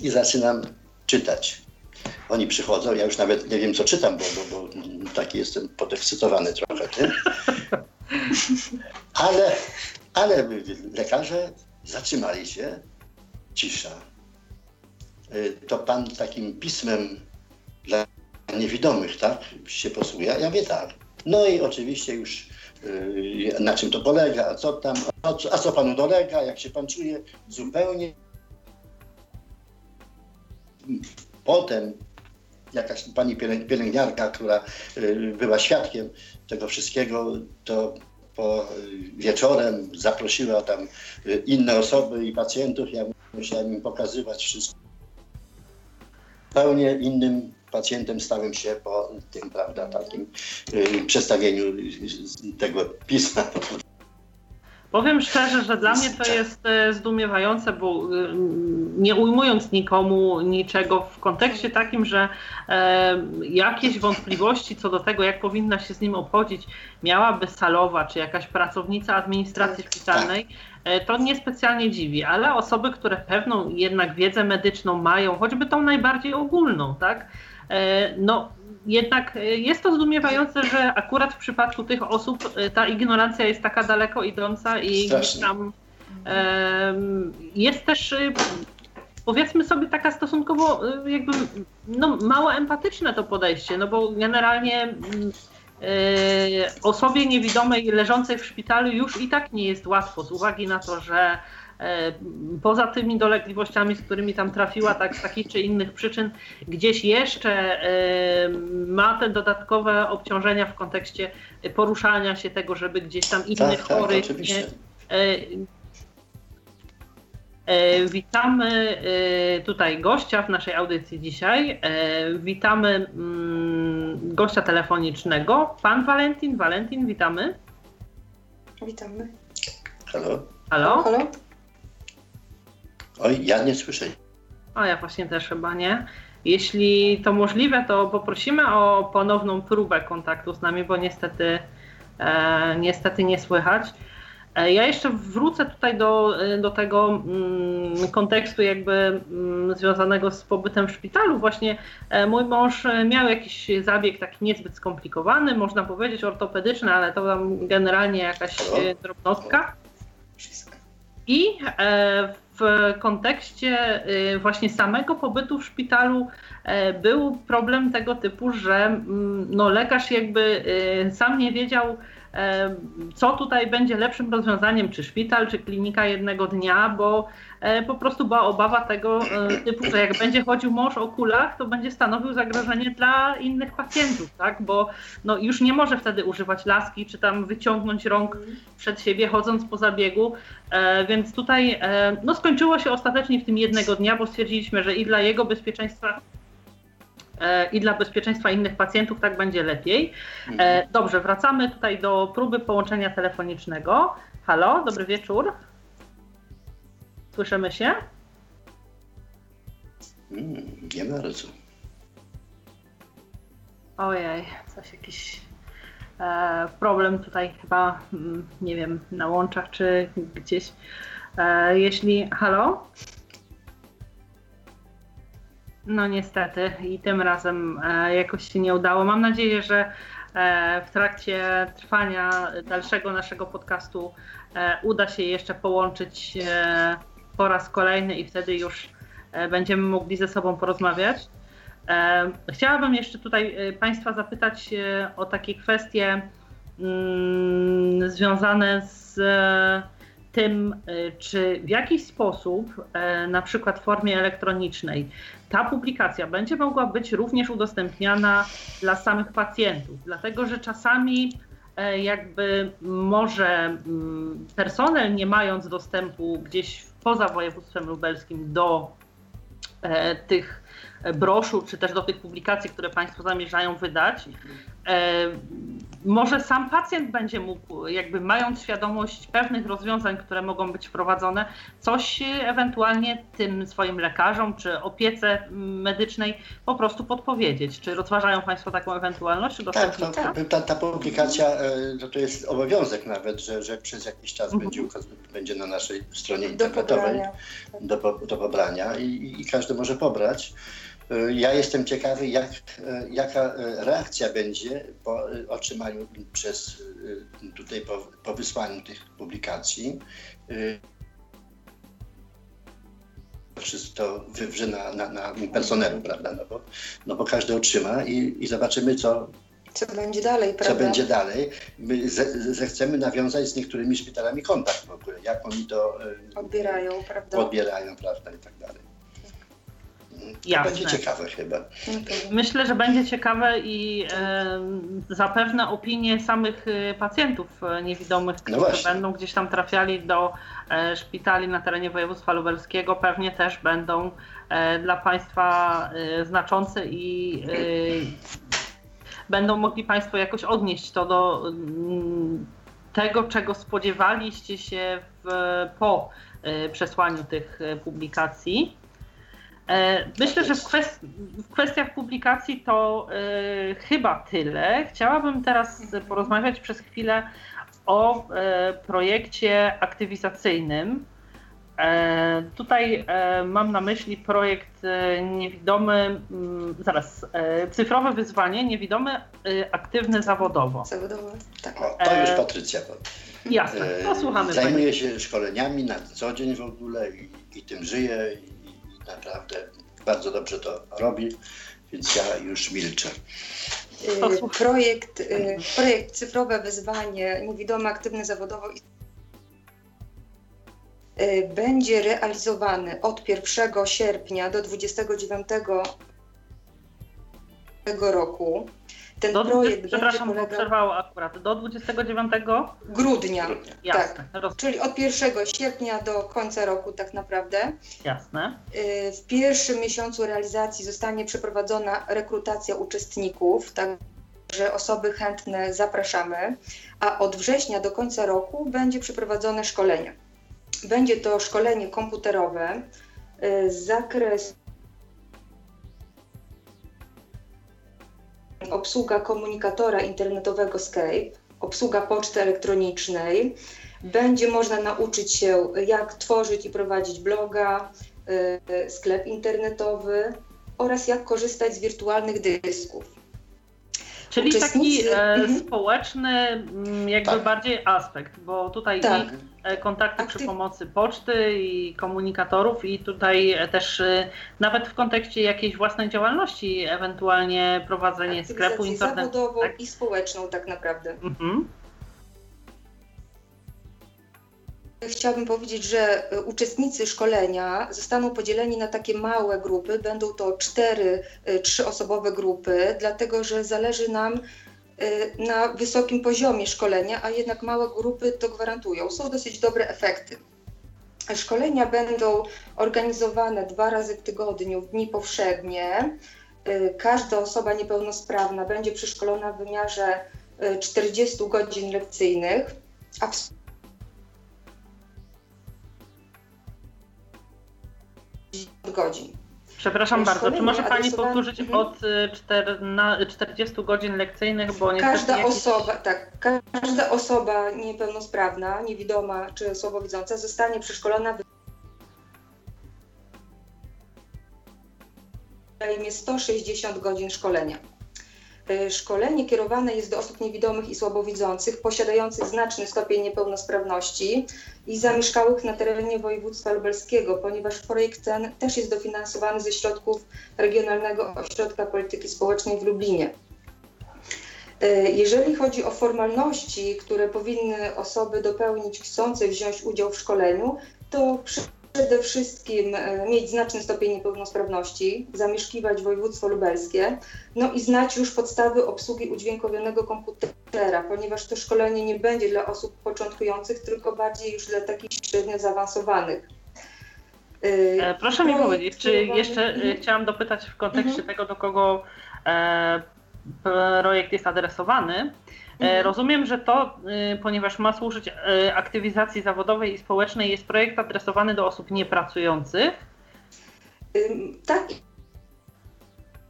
i zaczynam czytać. Oni przychodzą, ja już nawet nie wiem, co czytam, bo, bo, bo taki jestem podekscytowany trochę tym. Ale, ale lekarze zatrzymali się, cisza. Y, to pan takim pismem dla niewidomych, tak, się posługuje? Ja mówię tak. No i oczywiście już Y, na czym to polega, a co tam, a co, a co panu dolega, jak się pan czuje, zupełnie. Potem jakaś pani pielęgniarka, która y, była świadkiem tego wszystkiego, to po y, wieczorem zaprosiła tam inne osoby i pacjentów. Ja musiałem im pokazywać wszystko. Zupełnie innym pacjentem stałem się po tym, prawda, takim y, przedstawieniu tego pisma. Powiem szczerze, że dla mnie to jest e, zdumiewające, bo y, nie ujmując nikomu niczego w kontekście takim, że e, jakieś wątpliwości co do tego, jak powinna się z nim obchodzić, miałaby salowa czy jakaś pracownica administracji szpitalnej, e, to niespecjalnie dziwi, ale osoby, które pewną jednak wiedzę medyczną mają, choćby tą najbardziej ogólną, tak? E, no jednak jest to zdumiewające, że akurat w przypadku tych osób ta ignorancja jest taka daleko idąca i tam jest też powiedzmy sobie taka stosunkowo jakby no, mało empatyczne to podejście, no bo generalnie osobie niewidomej leżącej w szpitalu już i tak nie jest łatwo z uwagi na to, że E, poza tymi dolegliwościami, z którymi tam trafiła, tak z takich czy innych przyczyn, gdzieś jeszcze e, ma te dodatkowe obciążenia w kontekście poruszania się tego, żeby gdzieś tam innych tak, tak chorych tak, nie, e, Witamy tutaj gościa w naszej audycji dzisiaj. Witamy mm, gościa telefonicznego, pan Walentin. Walentin, witamy. Witamy. Halo. Halo. Halo. Oj, ja nie słyszę. A ja właśnie też chyba nie. Jeśli to możliwe, to poprosimy o ponowną próbę kontaktu z nami, bo niestety, e, niestety nie słychać. E, ja jeszcze wrócę tutaj do, e, do tego mm, kontekstu jakby mm, związanego z pobytem w szpitalu. Właśnie e, mój mąż miał jakiś zabieg taki niezbyt skomplikowany, można powiedzieć ortopedyczny, ale to tam generalnie jakaś drobnostka. I w kontekście y, właśnie samego pobytu w szpitalu e, był problem tego typu, że mm, no, lekarz jakby y, sam nie wiedział, co tutaj będzie lepszym rozwiązaniem, czy szpital, czy klinika jednego dnia, bo e, po prostu była obawa tego e, typu, że jak będzie chodził mąż o kulach, to będzie stanowił zagrożenie dla innych pacjentów, tak? Bo no, już nie może wtedy używać laski, czy tam wyciągnąć rąk przed siebie, chodząc po zabiegu, więc tutaj no, skończyło się ostatecznie w tym jednego dnia, bo stwierdziliśmy, że i dla jego bezpieczeństwa E, i dla bezpieczeństwa innych pacjentów tak będzie lepiej. E, mhm. Dobrze, wracamy tutaj do próby połączenia telefonicznego. Halo, dobry wieczór. Słyszymy się? Mm, nie bardzo. Ojej, coś jakiś e, problem tutaj chyba, mm, nie wiem, na łączach czy gdzieś. E, jeśli, halo? No niestety i tym razem e, jakoś się nie udało. Mam nadzieję, że e, w trakcie trwania dalszego naszego podcastu e, uda się jeszcze połączyć po raz kolejny i wtedy już będziemy mogli ze sobą porozmawiać. Chciałabym jeszcze tutaj Państwa zapytać o takie kwestie mm, związane z tym, y, czy w jakiś sposób, e, na przykład w formie elektronicznej, ta publikacja będzie mogła być również udostępniana dla samych pacjentów, dlatego że czasami e, jakby może mm, personel, nie mając dostępu gdzieś poza województwem lubelskim do e, tych broszur, czy też do tych publikacji, które Państwo zamierzają wydać, może sam pacjent będzie mógł, jakby mając świadomość pewnych rozwiązań, które mogą być wprowadzone, coś ewentualnie tym swoim lekarzom czy opiece medycznej po prostu podpowiedzieć. Czy rozważają Państwo taką ewentualność? Czy tak, no, ta, ta publikacja to, to jest obowiązek nawet, że, że przez jakiś czas mhm. będzie, będzie na naszej stronie internetowej do, do pobrania i, i każdy może pobrać. E, ja jestem ciekawy, jak, e, jaka e, reakcja będzie po otrzymaniu przez tutaj po, po wysłaniu tych publikacji. Wszystko to wywrze na, na, na personelu, prawda? No bo, no bo każdy otrzyma i, i zobaczymy, co, co będzie dalej, prawda? Co będzie dalej. My zechcemy nawiązać z niektórymi szpitalami kontakt w ogóle, jak oni to odbierają, prawda? Odbierają, prawda, i tak dalej. Jasne. Będzie ciekawe chyba. Myślę, że będzie ciekawe i zapewne opinie samych e, pacjentów e, niewidomych, no którzy no będą gdzieś tam trafiali do e, szpitali na terenie województwa lubelskiego, pewnie też będą e, dla Państwa znaczące i będą mogli Państwo jakoś odnieść to do m, tego, czego spodziewaliście się w, po przesłaniu tych publikacji. E, myślę, że w, kwest w kwestiach publikacji to y, chyba tyle. Chciałabym teraz porozmawiać przez chwilę o y, projekcie aktywizacyjnym, E, tutaj e, mam na myśli projekt e, niewidomy, mm, zaraz, e, cyfrowe wyzwanie, niewidomy, e, aktywny zawodowo. Zawodowo, tak. O, to już E, Patrycja. Jasne, E, to słuchamy. Zajmuje się szkoleniami na co dzień w ogóle i, i tym żyje i, i naprawdę bardzo dobrze to robi, więc ja już milczę. Y. Projekt, y, projekt Cyfrowe Wyzwanie Niewidomy Aktywny Zawodowo y, będzie realizowany od 1 sierpnia do 29 tego roku. Ten Do, projekt 20, będzie przepraszam, polegał przerwało akurat. Do 29? grudnia, Jasne, tak. roz, Czyli od 1 sierpnia do końca roku tak naprawdę. jasne. Y, W pierwszym miesiącu realizacji zostanie przeprowadzona rekrutacja uczestników, także osoby chętne zapraszamy, a od września do końca roku będzie przeprowadzone szkolenie. Będzie to szkolenie komputerowe, y, zakres obsługa komunikatora internetowego Skype, obsługa poczty elektronicznej. Będzie można nauczyć się, jak tworzyć i prowadzić bloga, y, sklep internetowy oraz jak korzystać z wirtualnych dysków. Czyli taki Uczestnicy- e, Mhm. społeczny mm, jakby Tak. bardziej aspekt, bo tutaj Tak. i e, kontakty przy Aktyw- pomocy poczty i komunikatorów i tutaj e, też nawet w kontekście jakiejś własnej działalności, ewentualnie prowadzenie sklepu internetowego. zawodową tak? i społeczną tak naprawdę. Mhm. Chciałabym powiedzieć, że y, uczestnicy szkolenia zostaną podzieleni na takie małe grupy. Będą to cztery, y, trzyosobowe grupy, dlatego że zależy nam y, na wysokim poziomie szkolenia, a jednak małe grupy to gwarantują. Są dosyć dobre efekty. Szkolenia będą organizowane dwa razy w tygodniu, w dni powszednie. Każda osoba niepełnosprawna będzie przeszkolona w wymiarze y, 40 godzin lekcyjnych, a w godzin. Przepraszam E, bardzo, czy może Pani adresowane- powtórzyć Mhm. od e, czterna, 40 godzin lekcyjnych, bo niestety Każda osoba, tak, każda osoba niepełnosprawna, niewidoma czy słabowidząca zostanie przeszkolona w zajmie 160 godzin szkolenia. Y, Szkolenie kierowane jest do osób niewidomych i słabowidzących, posiadających znaczny stopień niepełnosprawności i zamieszkałych na terenie województwa lubelskiego, ponieważ projekt ten też jest dofinansowany ze środków Regionalnego Ośrodka Polityki Społecznej w Lublinie. Y, Jeżeli chodzi o formalności, które powinny osoby dopełnić chcące wziąć udział w szkoleniu, to przede wszystkim e, mieć znaczny stopień niepełnosprawności, zamieszkiwać województwo lubelskie, no i znać już podstawy obsługi udźwiękowionego komputera, ponieważ to szkolenie nie będzie dla osób początkujących, tylko bardziej już dla takich średnio zaawansowanych. Y, E, Proszę mi powiedzieć, czy jeszcze e, Mhm. chciałam dopytać w kontekście Mhm. tego, do kogo e, projekt jest adresowany. E, Mhm. Rozumiem, że to, e, ponieważ ma służyć e, aktywizacji zawodowej i społecznej, jest projekt adresowany do osób niepracujących. Tak.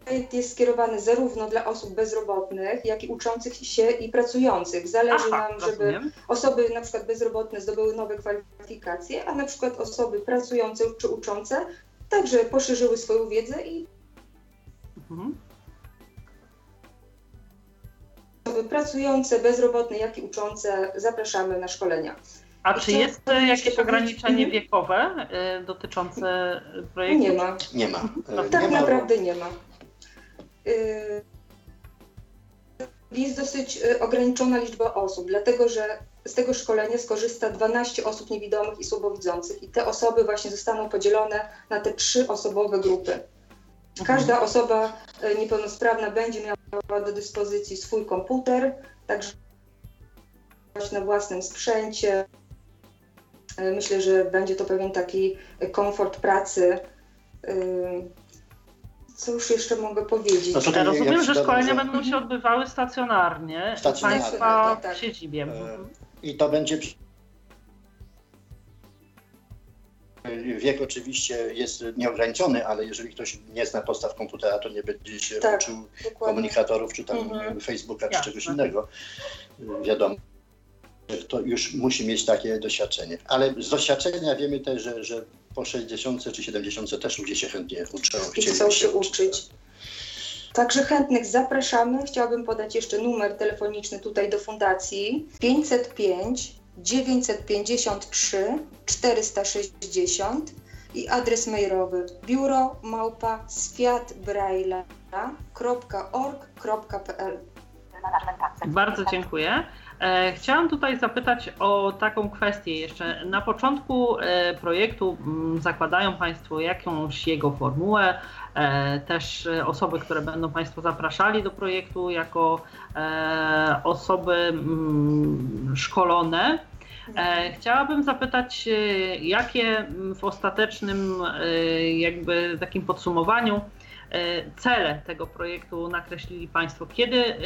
Projekt jest skierowany zarówno dla osób bezrobotnych, jak i uczących się i pracujących. Zależy Aha, nam, żeby rozumiem. osoby na przykład bezrobotne zdobyły nowe kwalifikacje, a na przykład osoby pracujące czy uczące także poszerzyły swoją wiedzę i Mhm. Osoby pracujące, bezrobotne, jak i uczące zapraszamy na szkolenia. A czy jest jakieś ograniczenie Mhm. wiekowe e, dotyczące projektu? Nie ma. Nie ma. E, Tak nie ma, naprawdę nie ma. Y, Jest dosyć y, ograniczona liczba osób, dlatego że z tego szkolenia skorzysta 12 osób niewidomych i słabowidzących i te osoby właśnie zostaną podzielone na te trzy osobowe grupy. Każda osoba y, niepełnosprawna będzie miała do dyspozycji swój komputer, także na własnym sprzęcie. Y, Myślę, że będzie to pewien taki komfort pracy. Y, Co już jeszcze mogę powiedzieć? No tutaj Ja rozumiem, jak że szkolenia że- będą się odbywały stacjonarnie, Stacjonarnie, Państwa tak, tak. w siedzibie. E, Mhm. I to będzie. Wiek oczywiście jest nieograniczony, ale jeżeli ktoś nie zna podstaw komputera, to nie będzie się Tak, uczył Dokładnie. komunikatorów czy tam Mhm. Facebooka czy Jasne. czegoś innego. Wiadomo, kto już musi mieć takie doświadczenie. Ale z doświadczenia wiemy też, że, że po 60 czy 70 też ludzie się chętnie uczą. I chcą się uczyć. Także chętnych zapraszamy. Chciałabym podać jeszcze numer telefoniczny tutaj do fundacji 505 953 460 i adres mailowy biuro małpa Bardzo dziękuję. E, chciałam tutaj zapytać o taką kwestię jeszcze. Na początku e, projektu mm, zakładają Państwo jakąś jego formułę, też osoby, które będą Państwo zapraszali do projektu jako osoby mm, szkolone. Chciałabym zapytać, jakie w ostatecznym jakby takim podsumowaniu E, cele tego projektu nakreślili Państwo? Kiedy e,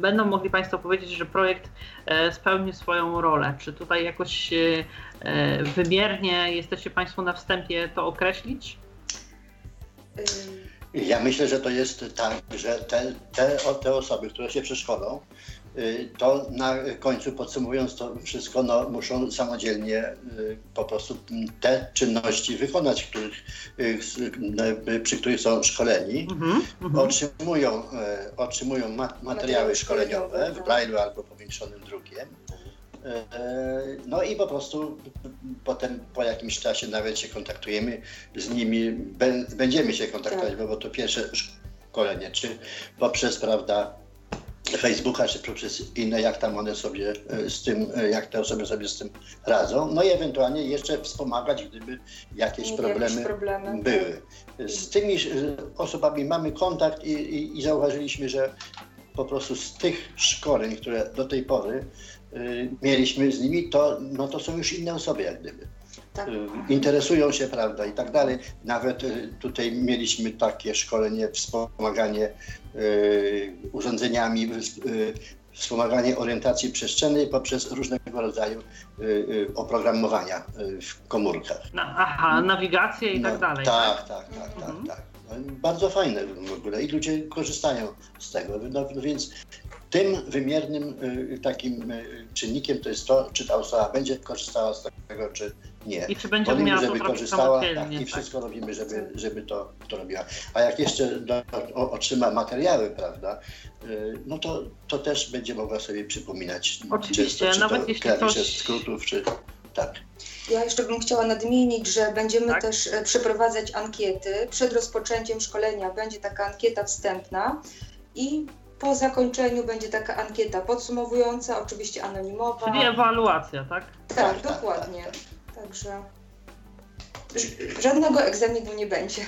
będą mogli Państwo powiedzieć, że projekt e, spełnił swoją rolę? Czy tutaj jakoś wymiernie jesteście Państwo na wstępie to określić? Ja myślę, że to jest tak, że te, te, te osoby, które się przeszkolą, Y, to na końcu podsumowując to wszystko, no, muszą samodzielnie y, po prostu te czynności wykonać, których, y, przy których są szkoleni. Mm -hmm. Otrzymują, otrzymują materiały szkoleniowe w Braille'u albo powiększonym drukiem. No i po prostu potem po jakimś czasie nawet się kontaktujemy z nimi, będziemy się kontaktować, tak. bo to pierwsze szkolenie, czy poprzez, prawda, Facebooka czy poprzez inne, jak tam one sobie e, z tym, e, jak te osoby sobie z tym radzą. No i ewentualnie jeszcze wspomagać, gdyby jakieś problemy, problemy, były. Z tymi e, osobami mamy kontakt i, i, i zauważyliśmy, że po prostu z tych szkoleń, które do tej pory mieliśmy z nimi, to, no to są już inne osoby jak gdyby. Tak. Y, interesują się, prawda, i tak dalej. Nawet y, tutaj mieliśmy takie szkolenie, wspomaganie y, urządzeniami, wspomaganie orientacji przestrzennej poprzez różnego rodzaju oprogramowania w komórkach. aha, nawigację i no, tak dalej. Tak, tak, tak, tak, tak. mhm. tak. Bardzo fajne w ogóle i ludzie korzystają z tego. No, no więc tym wymiernym takim czynnikiem to jest to, czy ta osoba będzie korzystała z tego, czy nie. I czy będzie Wolimy, umiała żeby korzystała tak, i tak. wszystko tak. robimy, żeby, żeby to, to robiła. A jak jeszcze do, o, otrzyma materiały, prawda, y, no to, to też będzie mogła sobie przypominać. Oczywiście, często, nawet jeśli coś... skrótów, czy tak. Ja jeszcze bym chciała nadmienić, że będziemy tak? też e, przeprowadzać ankiety. Przed rozpoczęciem szkolenia będzie taka ankieta wstępna i po zakończeniu będzie taka ankieta podsumowująca, oczywiście anonimowa. Czyli ewaluacja, tak? Tak, tak dokładnie. Tak, tak. Także żadnego egzaminu nie będzie.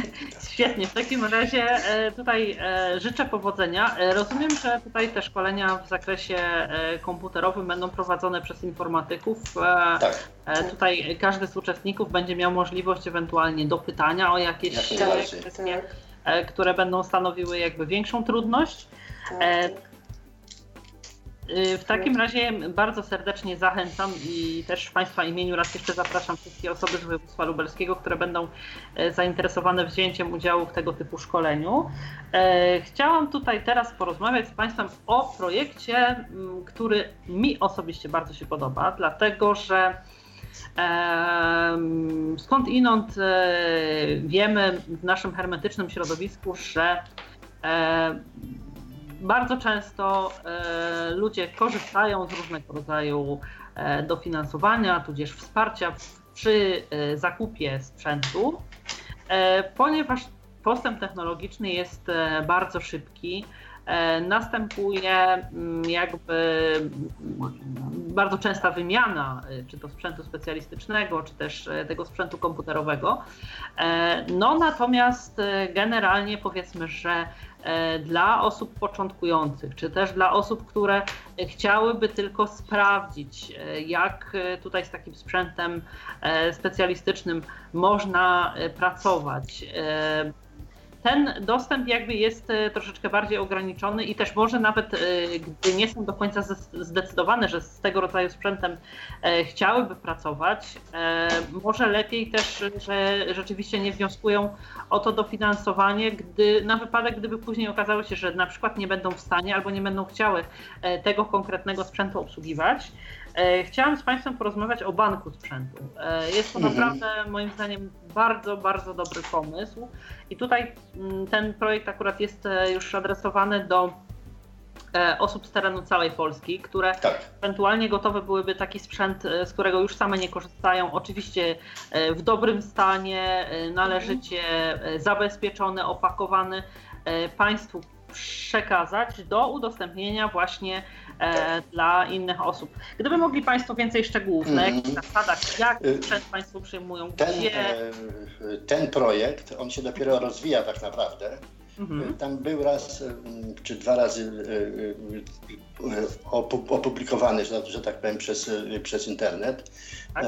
Świetnie, w takim razie e, tutaj e, życzę powodzenia. E, rozumiem, że tutaj te szkolenia w zakresie komputerowym będą prowadzone przez informatyków. Tak. Tutaj każdy z uczestników będzie miał możliwość ewentualnie do pytania o jakieś kwestie, tak. Które będą stanowiły jakby większą trudność. Tak, tak. Y, w takim razie bardzo serdecznie zachęcam i też w Państwa imieniu raz jeszcze zapraszam wszystkie osoby z województwa lubelskiego, które będą e, zainteresowane wzięciem udziału w tego typu szkoleniu. E, chciałam tutaj teraz porozmawiać z Państwem o projekcie, który mi osobiście bardzo się podoba, dlatego że skąd inąd e, wiemy w naszym hermetycznym środowisku, że bardzo często e, ludzie korzystają z różnego rodzaju e, dofinansowania, tudzież wsparcia przy e, zakupie sprzętu, ponieważ postęp technologiczny jest bardzo szybki. Następuje mm, jakby mm, bardzo częsta wymiana, czy to sprzętu specjalistycznego, czy też tego sprzętu komputerowego. No natomiast generalnie powiedzmy, że E, dla osób początkujących, czy też dla osób, które chciałyby tylko sprawdzić, e, jak e, tutaj z takim sprzętem specjalistycznym można pracować. Ten dostęp jakby jest troszeczkę bardziej ograniczony i też może nawet, gdy nie są do końca zdecydowane, że z tego rodzaju sprzętem chciałyby pracować, może lepiej też, że rzeczywiście nie wnioskują o to dofinansowanie, gdy na wypadek, gdyby później okazało się, że na przykład nie będą w stanie albo nie będą chciały tego konkretnego sprzętu obsługiwać. E, chciałam z Państwem porozmawiać o banku sprzętu. E, jest to mhm. naprawdę moim zdaniem bardzo, bardzo dobry pomysł. I tutaj mm, ten projekt akurat jest e, już adresowany do osób z terenu całej Polski, które tak. ewentualnie gotowe byłyby taki sprzęt, z którego już same nie korzystają, oczywiście w dobrym stanie, należycie zabezpieczony, opakowany, państwu przekazać do udostępnienia właśnie dla innych osób. Gdyby mogli Państwo więcej szczegółów, na jakich mm. zasadach, jak y, sprzęt Państwo przyjmują, ten, gdzie... E, ten projekt, on się dopiero rozwija tak naprawdę. Mhm. Tam był raz czy dwa razy e, e, opublikowany, że, że tak powiem, przez, przez internet. Tak?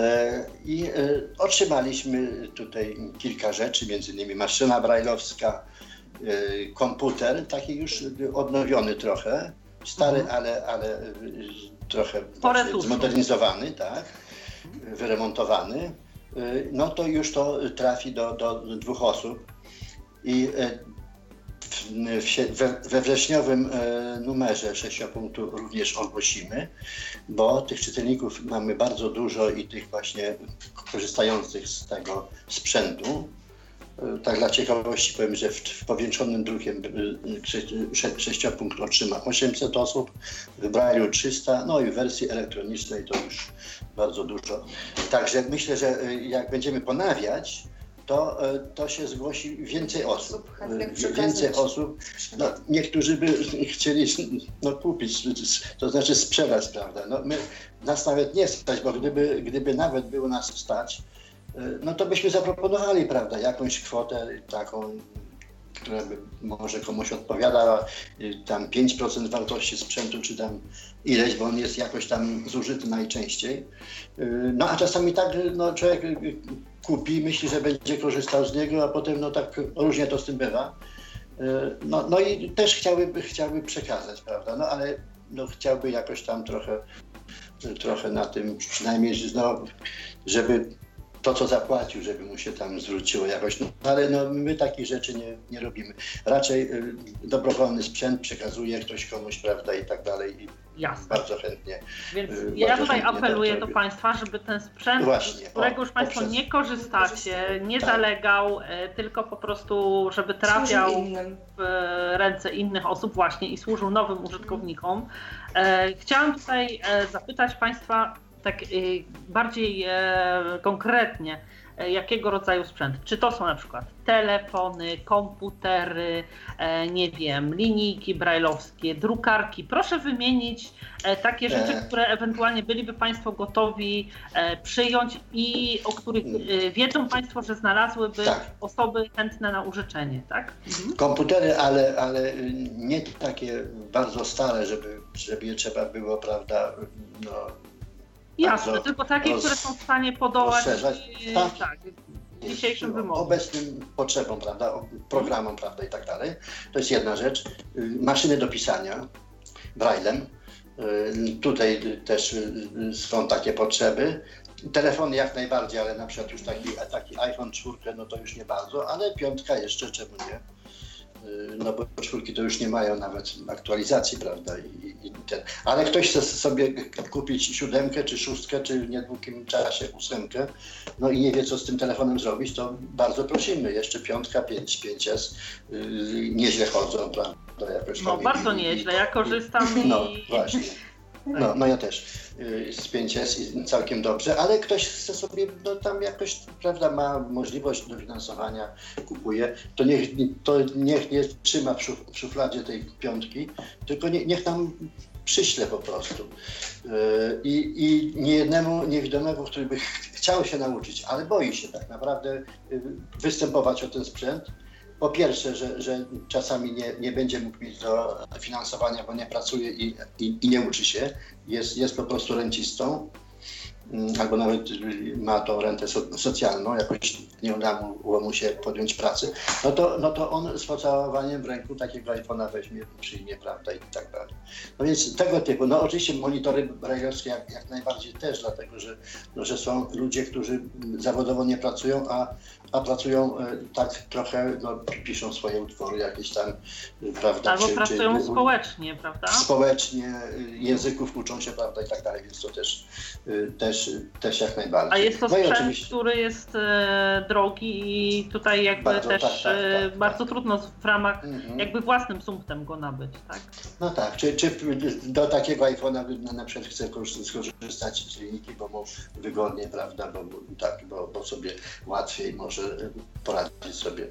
I otrzymaliśmy tutaj kilka rzeczy, między innymi maszyna brajlowska, E, komputer, taki już odnowiony trochę, stary, mhm. ale, ale e, trochę zmodernizowany, tak, wyremontowany, e, no to już to trafi do, do dwóch osób. I we, we wrześniowym numerze sześciopunktu również ogłosimy, bo tych czytelników mamy bardzo dużo i tych właśnie korzystających z tego sprzętu. Tak dla ciekawości powiem, że w, powiększonym drukiem y, sześciopunkt otrzyma 800 osób, w Braille'u 300, no i w wersji elektronicznej to już bardzo dużo. Także myślę, że y, jak będziemy ponawiać, to, to się zgłosi więcej osób. Więcej osób. No, niektórzy by chcieli no, kupić, to znaczy sprzedać, prawda? No, my, nas nawet nie stać, bo gdyby, gdyby nawet było nas stać, no to byśmy zaproponowali, prawda, jakąś kwotę taką, która by może komuś odpowiadała, y, tam 5% wartości sprzętu, czy tam ileś, bo on jest jakoś tam zużyty najczęściej. Y, no a czasami tak no, człowiek y, kupi, myśli, że będzie korzystał z niego, a potem no tak różnie to z tym bywa. No, no i też chciałby, chciałby przekazać, prawda, no ale no, chciałby jakoś tam trochę, trochę na tym przynajmniej, no, żeby to, co zapłacił, żeby mu się tam zwróciło jakoś. No, ale no, my takich rzeczy nie, nie robimy. Raczej y, dobrowolny sprzęt przekazuje ktoś komuś, prawda, i tak dalej. I Jasne. Bardzo chętnie. Więc y, ja tutaj apeluję do Państwa, żeby ten sprzęt, Właśnie, z którego o, już Państwo poprzez... nie korzystacie, nie tak. zalegał, y, tylko po prostu, żeby trafiał w ręce innych osób właśnie i służył nowym użytkownikom. Chciałam tutaj zapytać Państwa, tak y, bardziej e, konkretnie, e, jakiego rodzaju sprzęt? Czy to są na przykład telefony, komputery, e, nie wiem, linijki brajlowskie, drukarki? Proszę wymienić takie rzeczy, które ewentualnie byliby Państwo gotowi przyjąć i o których wiedzą Państwo, że znalazłyby tak. osoby chętne na użyczenie, tak? Mhm. Komputery, ale, ale nie takie bardzo stare, żeby, żeby je trzeba było, prawda, no, Jasne, tylko takie, roz, które są w stanie podołać tak, tak, dzisiejszym wymogom. Obecnym potrzebom, prawda, programom, prawda i tak dalej. To jest jedna rzecz. Y, maszyny do pisania braillem. Y, tutaj też y, są takie potrzeby. Telefony jak najbardziej, ale na przykład już taki, taki iPhone 4, no to już nie bardzo, ale piątka jeszcze, czemu nie? Y, no bo czwórki to już nie mają nawet aktualizacji, prawda? I, i ten. Ale ktoś chce sobie kupić siódemkę, czy szóstkę, czy w niedługim czasie ósemkę, no i nie wie, co z tym telefonem zrobić, to bardzo prosimy. Jeszcze piątka, 5, 5S yy, nieźle chodzą, prawda? Jakoś no bardzo i, nieźle, i, ja korzystam i... No właśnie. No, no ja też y, z 5S całkiem dobrze, ale ktoś chce sobie, no tam jakoś, prawda, ma możliwość dofinansowania, kupuje, to niech, to niech nie trzyma w szufladzie tej piątki, tylko nie, niech nam przyśle po prostu. Y, I, I niejednemu niewidomemu, który by chciał się nauczyć, ale boi się tak naprawdę y, występować o ten sprzęt, po pierwsze, że, że czasami nie, nie będzie mógł mieć do finansowania, bo nie pracuje i, i, i nie uczy się, jest, jest po prostu rencistą. mm, albo nawet ma tą rentę socjalną, jakoś nie udało mu się podjąć pracy, no to, no to on z pocałowaniem w ręku takiego iPhone'a weźmie, przyjmie, prawda, i tak dalej. No więc tego typu, no oczywiście monitory brajlowskie jak, jak najbardziej też, dlatego że, no, że są ludzie, którzy zawodowo nie pracują, a a pracują e, tak trochę, no, piszą swoje utwory jakieś tam, prawda? Albo czy, pracują czy, społecznie, prawda? Społecznie, y, języków uczą się, prawda, i tak dalej, więc to też, też, też jak najbardziej. A jest to no sprzęt, który jest e, drogi i tutaj jakby bardzo, też tak, tak, e, tak, bardzo tak. trudno w ramach, mhm. jakby własnym sumptem go nabyć, tak? No tak, czy, czy do takiego iPhone'a na przykład chce skorzystać z linijki, bo mu wygodnie, prawda, bo, tak, bo, bo sobie łatwiej może poradzić sobie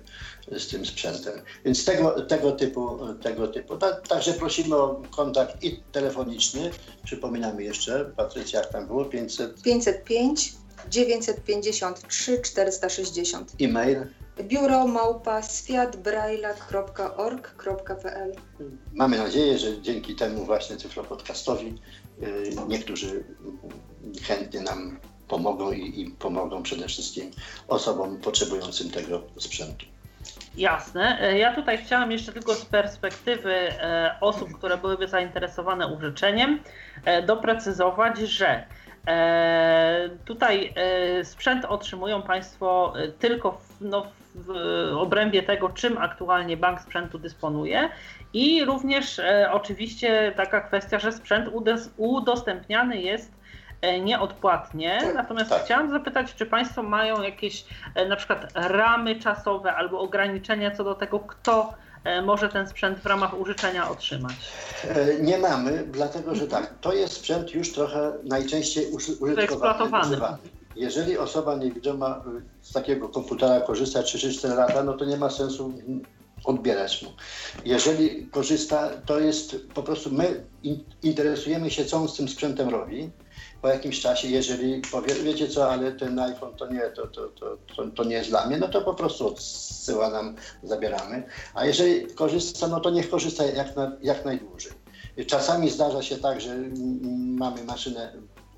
z tym sprzętem. Więc tego, tego typu, tego typu. Także prosimy o kontakt i telefoniczny. Przypominamy jeszcze, Patrycja, jak tam było? 500... 505 953 460. E-mail? Biuro małpa światbraila.org.pl Mamy nadzieję, że dzięki temu właśnie Cyfropodcastowi y, niektórzy chętnie nam pomogą i, i pomogą przede wszystkim osobom potrzebującym tego sprzętu. Jasne. E, ja tutaj chciałam jeszcze tylko z perspektywy e, osób, które byłyby zainteresowane użyczeniem, e, doprecyzować, że tutaj sprzęt otrzymują Państwo tylko w, no, w obrębie tego, czym aktualnie bank sprzętu dysponuje i również oczywiście taka kwestia, że sprzęt udostępniany jest nieodpłatnie. Tak, Natomiast tak. chciałam zapytać, czy Państwo mają jakieś e, na przykład ramy czasowe albo ograniczenia co do tego, kto e, może ten sprzęt w ramach użyczenia otrzymać? Nie mamy, dlatego że tak, to jest sprzęt już trochę najczęściej użytkowany. Jeżeli osoba niewidoma z takiego komputera korzysta 3-4 lata, no to nie ma sensu odbierać mu. Jeżeli korzysta, to jest po prostu my interesujemy się, co on z tym sprzętem robi po jakimś czasie, jeżeli powie, wiecie co, ale ten iPhone to nie, to, to, to, to, nie jest dla mnie, no to po prostu odsyła nam, zabieramy. A jeżeli korzysta, no to niech korzysta jak, na, jak najdłużej. Czasami zdarza się tak, że mamy maszynę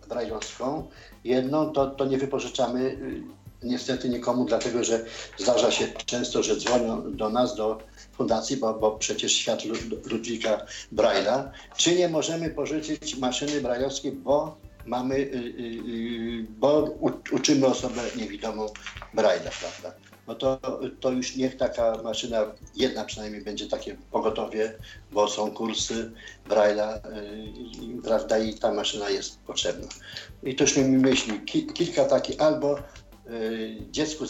brajlowską, jedną, to, to nie wypożyczamy y, niestety nikomu, dlatego że zdarza się często, że dzwonią do nas, do fundacji, bo, bo przecież świat Ludwika Braille'a, czy nie możemy pożyczyć maszyny brajlowskiej, bo mamy, y, y, y, bo uczymy osobę niewidomą Braille'a, prawda? No to, to już niech taka maszyna, jedna przynajmniej będzie takie pogotowie, bo są kursy Braille'a, prawda, i ta maszyna jest potrzebna. I to już mi myśli, kilka takich, albo dziecku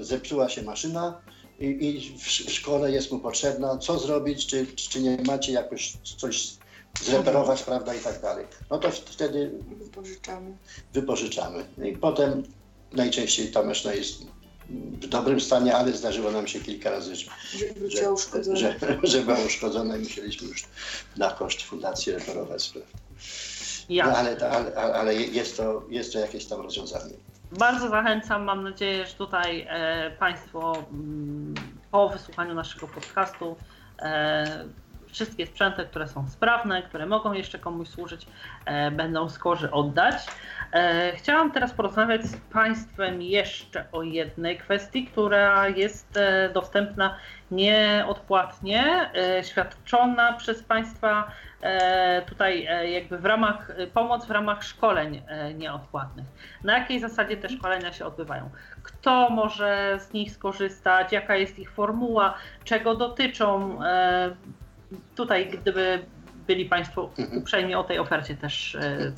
zepsuła się maszyna, i, w, szkole jest mu potrzebna, co zrobić, czy, czy nie macie jakoś coś zreperować, prawda, i tak dalej. No to wtedy wypożyczamy. wypożyczamy. I potem najczęściej ta maszyna jest w dobrym stanie, ale zdarzyło nam się kilka razy, że, że, uszkodzone. że, że była uszkodzona i musieliśmy już na koszt fundacji reperować. No, ale, ale, ale jest, to, jest to jakieś tam rozwiązanie. Bardzo zachęcam, mam nadzieję, że tutaj e, Państwo m, mm, po wysłuchaniu naszego podcastu e, wszystkie sprzęty, które są sprawne, które mogą jeszcze komuś służyć, e, będą skorzy oddać. E, chciałam teraz porozmawiać z Państwem jeszcze o jednej kwestii, która jest e, dostępna nieodpłatnie, świadczona przez Państwa tutaj jakby w ramach, pomoc w ramach szkoleń nieodpłatnych. Na jakiej zasadzie te szkolenia się odbywają? Kto może z nich skorzystać? Jaka jest ich formuła? Czego dotyczą? Tutaj gdyby byli Państwo mhm. uprzejmi o tej ofercie też e,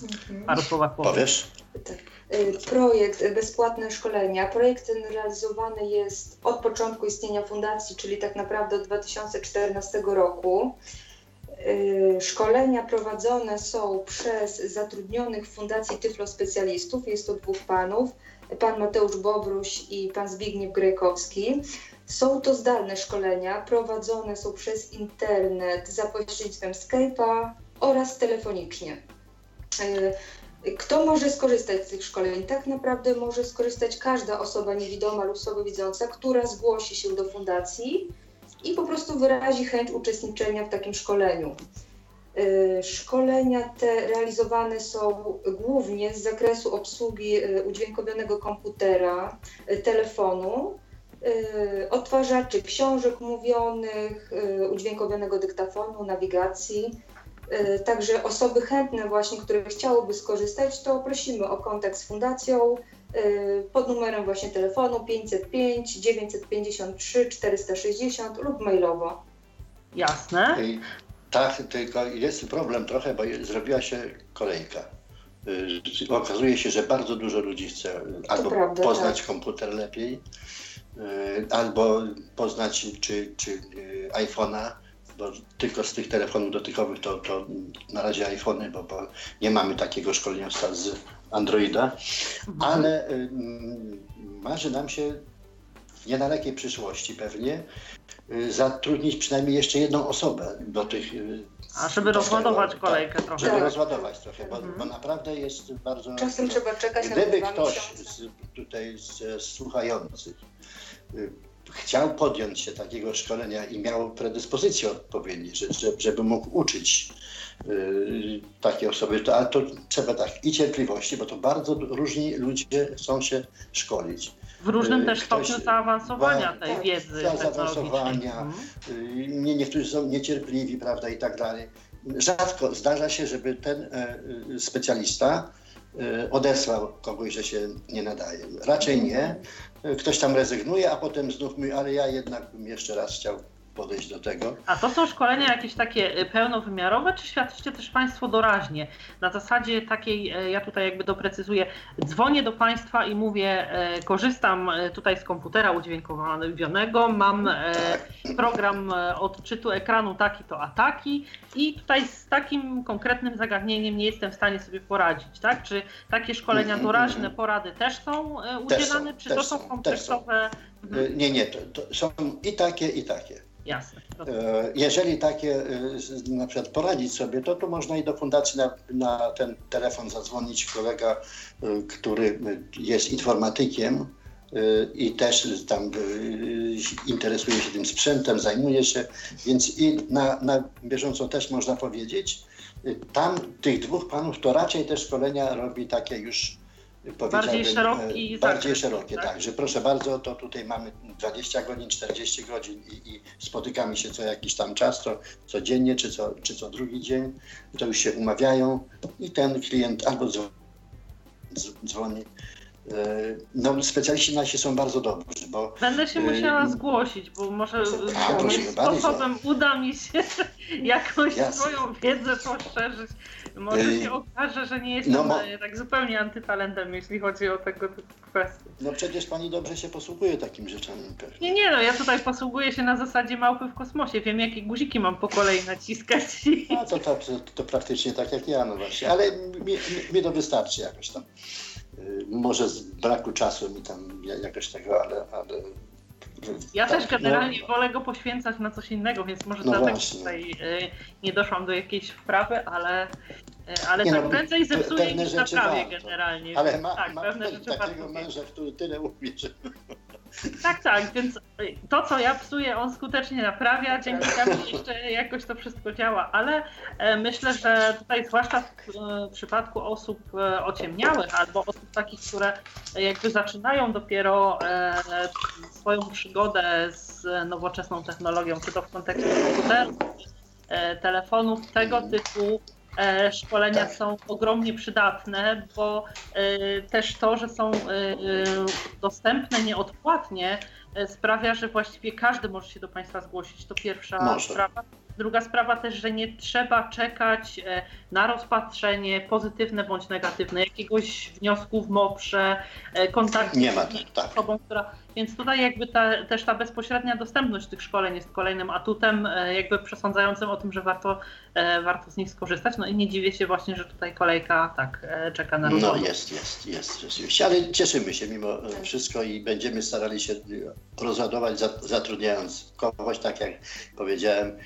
paru słowach powiedzieć. Powiesz? Tak. E, projekt Bezpłatne Szkolenia. Projekt ten realizowany jest od początku istnienia fundacji, czyli tak naprawdę od 2014 roku. E, szkolenia prowadzone są przez zatrudnionych w Fundacji Tyflo Specjalistów. Jest to dwóch panów, pan Mateusz Bobruś i pan Zbigniew Grejkowski. Są to zdalne szkolenia, prowadzone są przez internet za pośrednictwem Skype'a oraz telefonicznie. E, kto może skorzystać z tych szkoleń? Tak naprawdę może skorzystać każda osoba niewidoma lub słabowidząca, która zgłosi się do fundacji i po prostu wyrazi chęć uczestniczenia w takim szkoleniu. Szkolenia te realizowane są głównie z zakresu obsługi udźwiękowionego komputera, telefonu, odtwarzaczy książek mówionych, udźwiękowionego dyktafonu, nawigacji. Także osoby chętne właśnie, które chciałyby skorzystać, to prosimy o kontakt z fundacją pod numerem właśnie telefonu 505 953 460 lub mailowo. Jasne. Tak, tylko jest problem trochę, bo zrobiła się kolejka. Y, okazuje się, że bardzo dużo ludzi chce albo prawda, poznać tak. komputer lepiej, y, albo poznać czy, czy y, iPhone'a, bo tylko z tych telefonów dotykowych to, to na razie iPhony, bo, bo nie mamy takiego szkoleniowca z Androida, mhm. ale marzy nam się w niedalekiej przyszłości pewnie Y, zatrudnić przynajmniej jeszcze jedną osobę do tych. A żeby rozładować tego, kolejkę tak, trochę. Żeby tak. rozładować trochę, bo, mhm. bo, naprawdę jest bardzo. Czasem trzeba czekać Gdyby na ktoś z, tutaj z, z słuchających chciał podjąć się takiego szkolenia i miał predyspozycje odpowiednie, żeby mógł uczyć yy, takie osoby, to, ale to trzeba tak i cierpliwości, bo to bardzo różni ludzie chcą się szkolić. W różnym yy, też stopniu zaawansowania tej tak, wiedzy zaawansowania. Mhm. Yy, niektórzy są niecierpliwi, prawda, i tak dalej. Rzadko zdarza się, żeby ten e, specjalista odesłał kogoś, że się nie nadaje. Raczej nie ktoś tam rezygnuje, a potem znów mówi, ale ja jednak bym jeszcze raz chciał podejść do tego. A to są szkolenia jakieś takie y, pełnowymiarowe, czy świadczycie też Państwo doraźnie? Na zasadzie takiej, y, ja tutaj jakby doprecyzuję, dzwonię do Państwa i mówię, y, korzystam tutaj z komputera udźwiękowionego, mam tak. program odczytu ekranu taki to a taki i tutaj z takim konkretnym zagadnieniem nie jestem w stanie sobie poradzić, tak? Czy takie szkolenia mhm, doraźne, mhm. porady też są udzielane, też są, czy to są kompleksowe? Mhm. Nie, nie, to, to są i takie, i takie. Jasne. E, jeżeli takie e, na przykład poradzić sobie, to tu można i do fundacji na, na ten telefon zadzwonić kolega, e, który jest informatykiem i też tam interesuje się tym sprzętem, zajmuje się, więc i na, na bieżąco też można powiedzieć. Tam tych dwóch panów to raczej te szkolenia robi takie już bardziej szeroki Bardziej szerokie, tak? tak? Że proszę bardzo, to tutaj mamy 20 godzin, 40 godzin i, i, spotykamy się co jakiś tam czas, to codziennie czy co, czy co drugi dzień, to już się umawiają i ten klient albo dzwoni, E, no, specjaliści nasi są bardzo dobrzy, bo... Będę się musiała e, zgłosić, bo może jakimś sposobem uda mi się jakąś Jasne. swoją wiedzę poszerzyć. Może e, się okaże, że nie jestem no, ma... tak zupełnie antytalentem, jeśli chodzi o tego typu kwestie. No przecież pani dobrze się posługuje takimi rzeczami. Nie, nie, no ja tutaj posługuję się na zasadzie małpy w kosmosie. Wiem, jakie guziki mam po kolei naciskać. No to, to, to, to praktycznie tak jak ja, no właśnie. Ale mi, mi, mi to wystarczy jakoś tam. Y, może z braku czasu mi tam jakoś tego, ale, ale ja tak, też generalnie no, wolę go poświęcać na coś innego, więc może no dlatego właśnie. tutaj y, nie doszłam do jakiejś wprawy, ale, y, ale nie tak no, prędzej zepsuję niż naprawię generalnie. Ale ma, tak, ma pewne rzeczy takiego męża, który tyle umie, że... Tak, tak, więc to, co ja psuję, on skutecznie naprawia, dzięki temu jeszcze jakoś to wszystko działa, ale e, myślę, że tutaj zwłaszcza w e, przypadku osób e, ociemniałych albo osób takich, które jakby zaczynają dopiero swoją przygodę z nowoczesną technologią, czy to w kontekście komputerów, telefonów, tego typu szkolenia tak. są ogromnie przydatne, bo e, też to, że są e, dostępne nieodpłatnie, sprawia, że właściwie każdy może się do Państwa zgłosić. To pierwsza może. sprawa. Druga sprawa też, że nie trzeba czekać e, na rozpatrzenie pozytywne bądź negatywne jakiegoś wniosku w MOPRze, e, kontaktu nie ma, z tak. osobą, która... Więc tutaj jakby ta, też ta bezpośrednia dostępność tych szkoleń jest kolejnym atutem, e, jakby przesądzającym o tym, że warto, warto z nich skorzystać. No i nie dziwię się właśnie, że tutaj kolejka tak czeka na rozwój. No jest, jest, jest rzeczywiście, ale cieszymy się mimo wszystko i będziemy starali się rozładować zatrudniając kogoś, tak jak powiedziałem,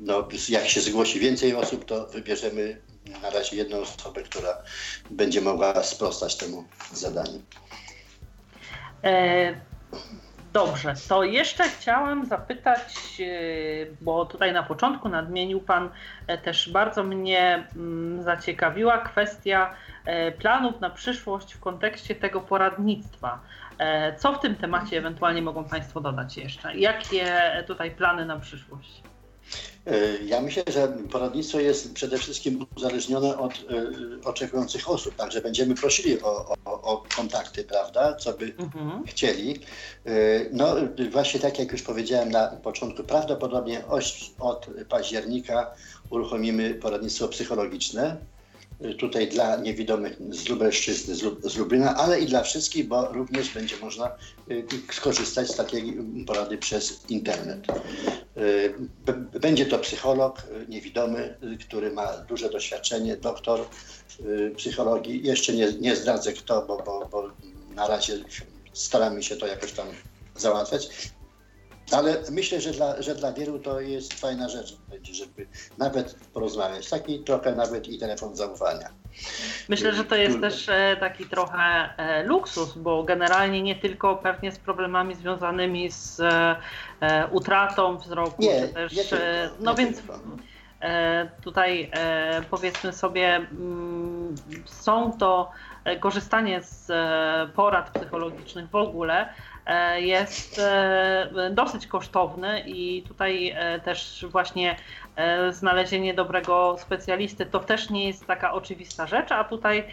no, jak się zgłosi więcej osób, to wybierzemy na razie jedną osobę, która będzie mogła sprostać temu zadaniu. E, Dobrze, to jeszcze chciałam zapytać, e, bo tutaj na początku nadmienił Pan e, też bardzo mnie mm, zaciekawiła kwestia e, planów na przyszłość w kontekście tego poradnictwa. Co w tym temacie ewentualnie mogą Państwo dodać jeszcze? Jakie tutaj plany na przyszłość? E, ja myślę, że poradnictwo jest przede wszystkim uzależnione od e, oczekujących osób, także będziemy prosili o, o, o kontakty, prawda, co by mhm. chcieli. E, no właśnie tak jak już powiedziałem na początku, prawdopodobnie od października uruchomimy poradnictwo psychologiczne tutaj dla niewidomych z Lubelszczyzny, z Lublina, ale i dla wszystkich, bo również będzie można y, skorzystać z takiej porady przez internet. Y, będzie to psycholog y, niewidomy, który ma duże doświadczenie, doktor psychologii. Jeszcze nie, nie zdradzę kto, bo, bo, bo na razie staramy się to jakoś tam załatwiać. Ale myślę, że dla, że dla wielu to jest fajna rzecz, będzie, żeby nawet porozmawiać. Taki trochę nawet i telefon zaufania. Myślę, że to jest też e, taki trochę e, luksus, bo generalnie nie tylko pewnie z problemami związanymi z e, utratą wzroku, nie, czy też. Nie tylko, no nie więc tylko. tutaj powiedzmy sobie, mm, są to korzystanie z porad psychologicznych w ogóle E, jest e, dosyć kosztowny i tutaj e, też właśnie znalezienie dobrego specjalisty to też nie jest taka oczywista rzecz, a tutaj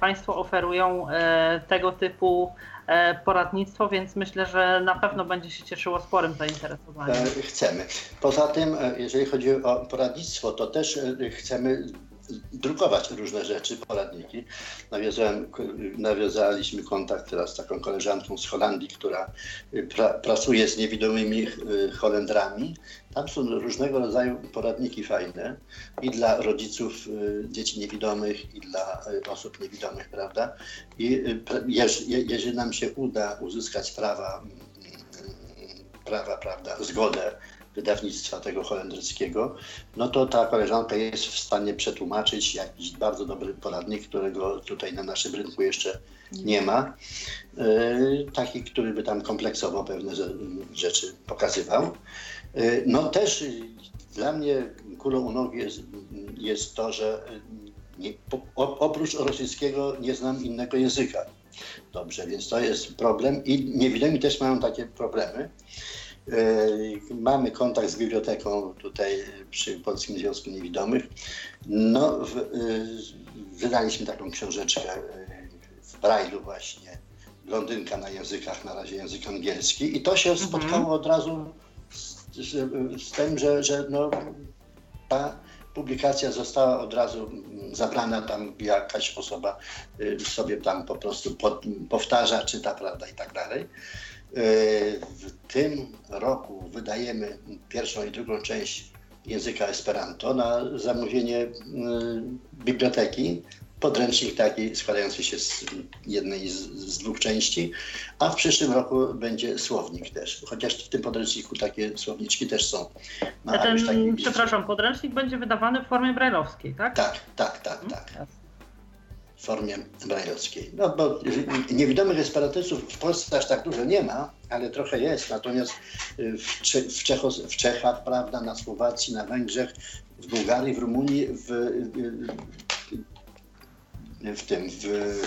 Państwo oferują tego typu poradnictwo, więc myślę, że na pewno będzie się cieszyło sporym zainteresowaniem. Chcemy. Poza tym, jeżeli chodzi o poradnictwo, to też chcemy drukować różne rzeczy, poradniki. Nawiązałem, nawiązaliśmy kontakt teraz z taką koleżanką z Holandii, która y, pra, pracuje z niewidomymi y, Holendrami. Tam są różnego rodzaju poradniki fajne i dla rodziców y, dzieci niewidomych, i dla osób niewidomych, prawda? I jeżeli nam się uda uzyskać prawa, mm, prawa, prawda, zgodę wydawnictwa tego holendryckiego, no to ta koleżanka jest w stanie przetłumaczyć jakiś bardzo dobry poradnik, którego tutaj na naszym rynku jeszcze nie ma. Yy, taki, który by tam kompleksowo pewne rzeczy pokazywał. Yy, no też dla mnie kulą u nogi jest, jest to, że nie, po, oprócz rosyjskiego nie znam innego języka. Dobrze, więc to jest problem i niewidomi też mają takie problemy. E, mamy kontakt z biblioteką tutaj przy Polskim Związku Niewidomych. No, e, wydaliśmy taką książeczkę e, w Brailu właśnie, Blondynka na językach, na razie język angielski i to się mhm. spotkało od razu z, z, z tym, że, że no, ta publikacja została od razu zabrana, tam jakaś osoba sobie tam po prostu pod, powtarza, czyta, prawda, i tak dalej. W tym roku wydajemy pierwszą i drugą część języka Esperanto na zamówienie y, biblioteki. Podręcznik taki składający się z jednej z, z, dwóch części, a w przyszłym roku będzie słownik też, chociaż w tym podręczniku takie słowniczki też są. No, ten, przepraszam, podręcznik będzie wydawany w formie brajlowskiej, tak? Tak, tak, tak, hmm? tak w formie brajlowskiej. No bo niewidomych esperantystów w Polsce aż tak dużo nie ma, ale trochę jest. Natomiast y, w, w, Czechos w Czechach, prawda, na Słowacji, na Węgrzech, w Bułgarii, w Rumunii, w, w tym, w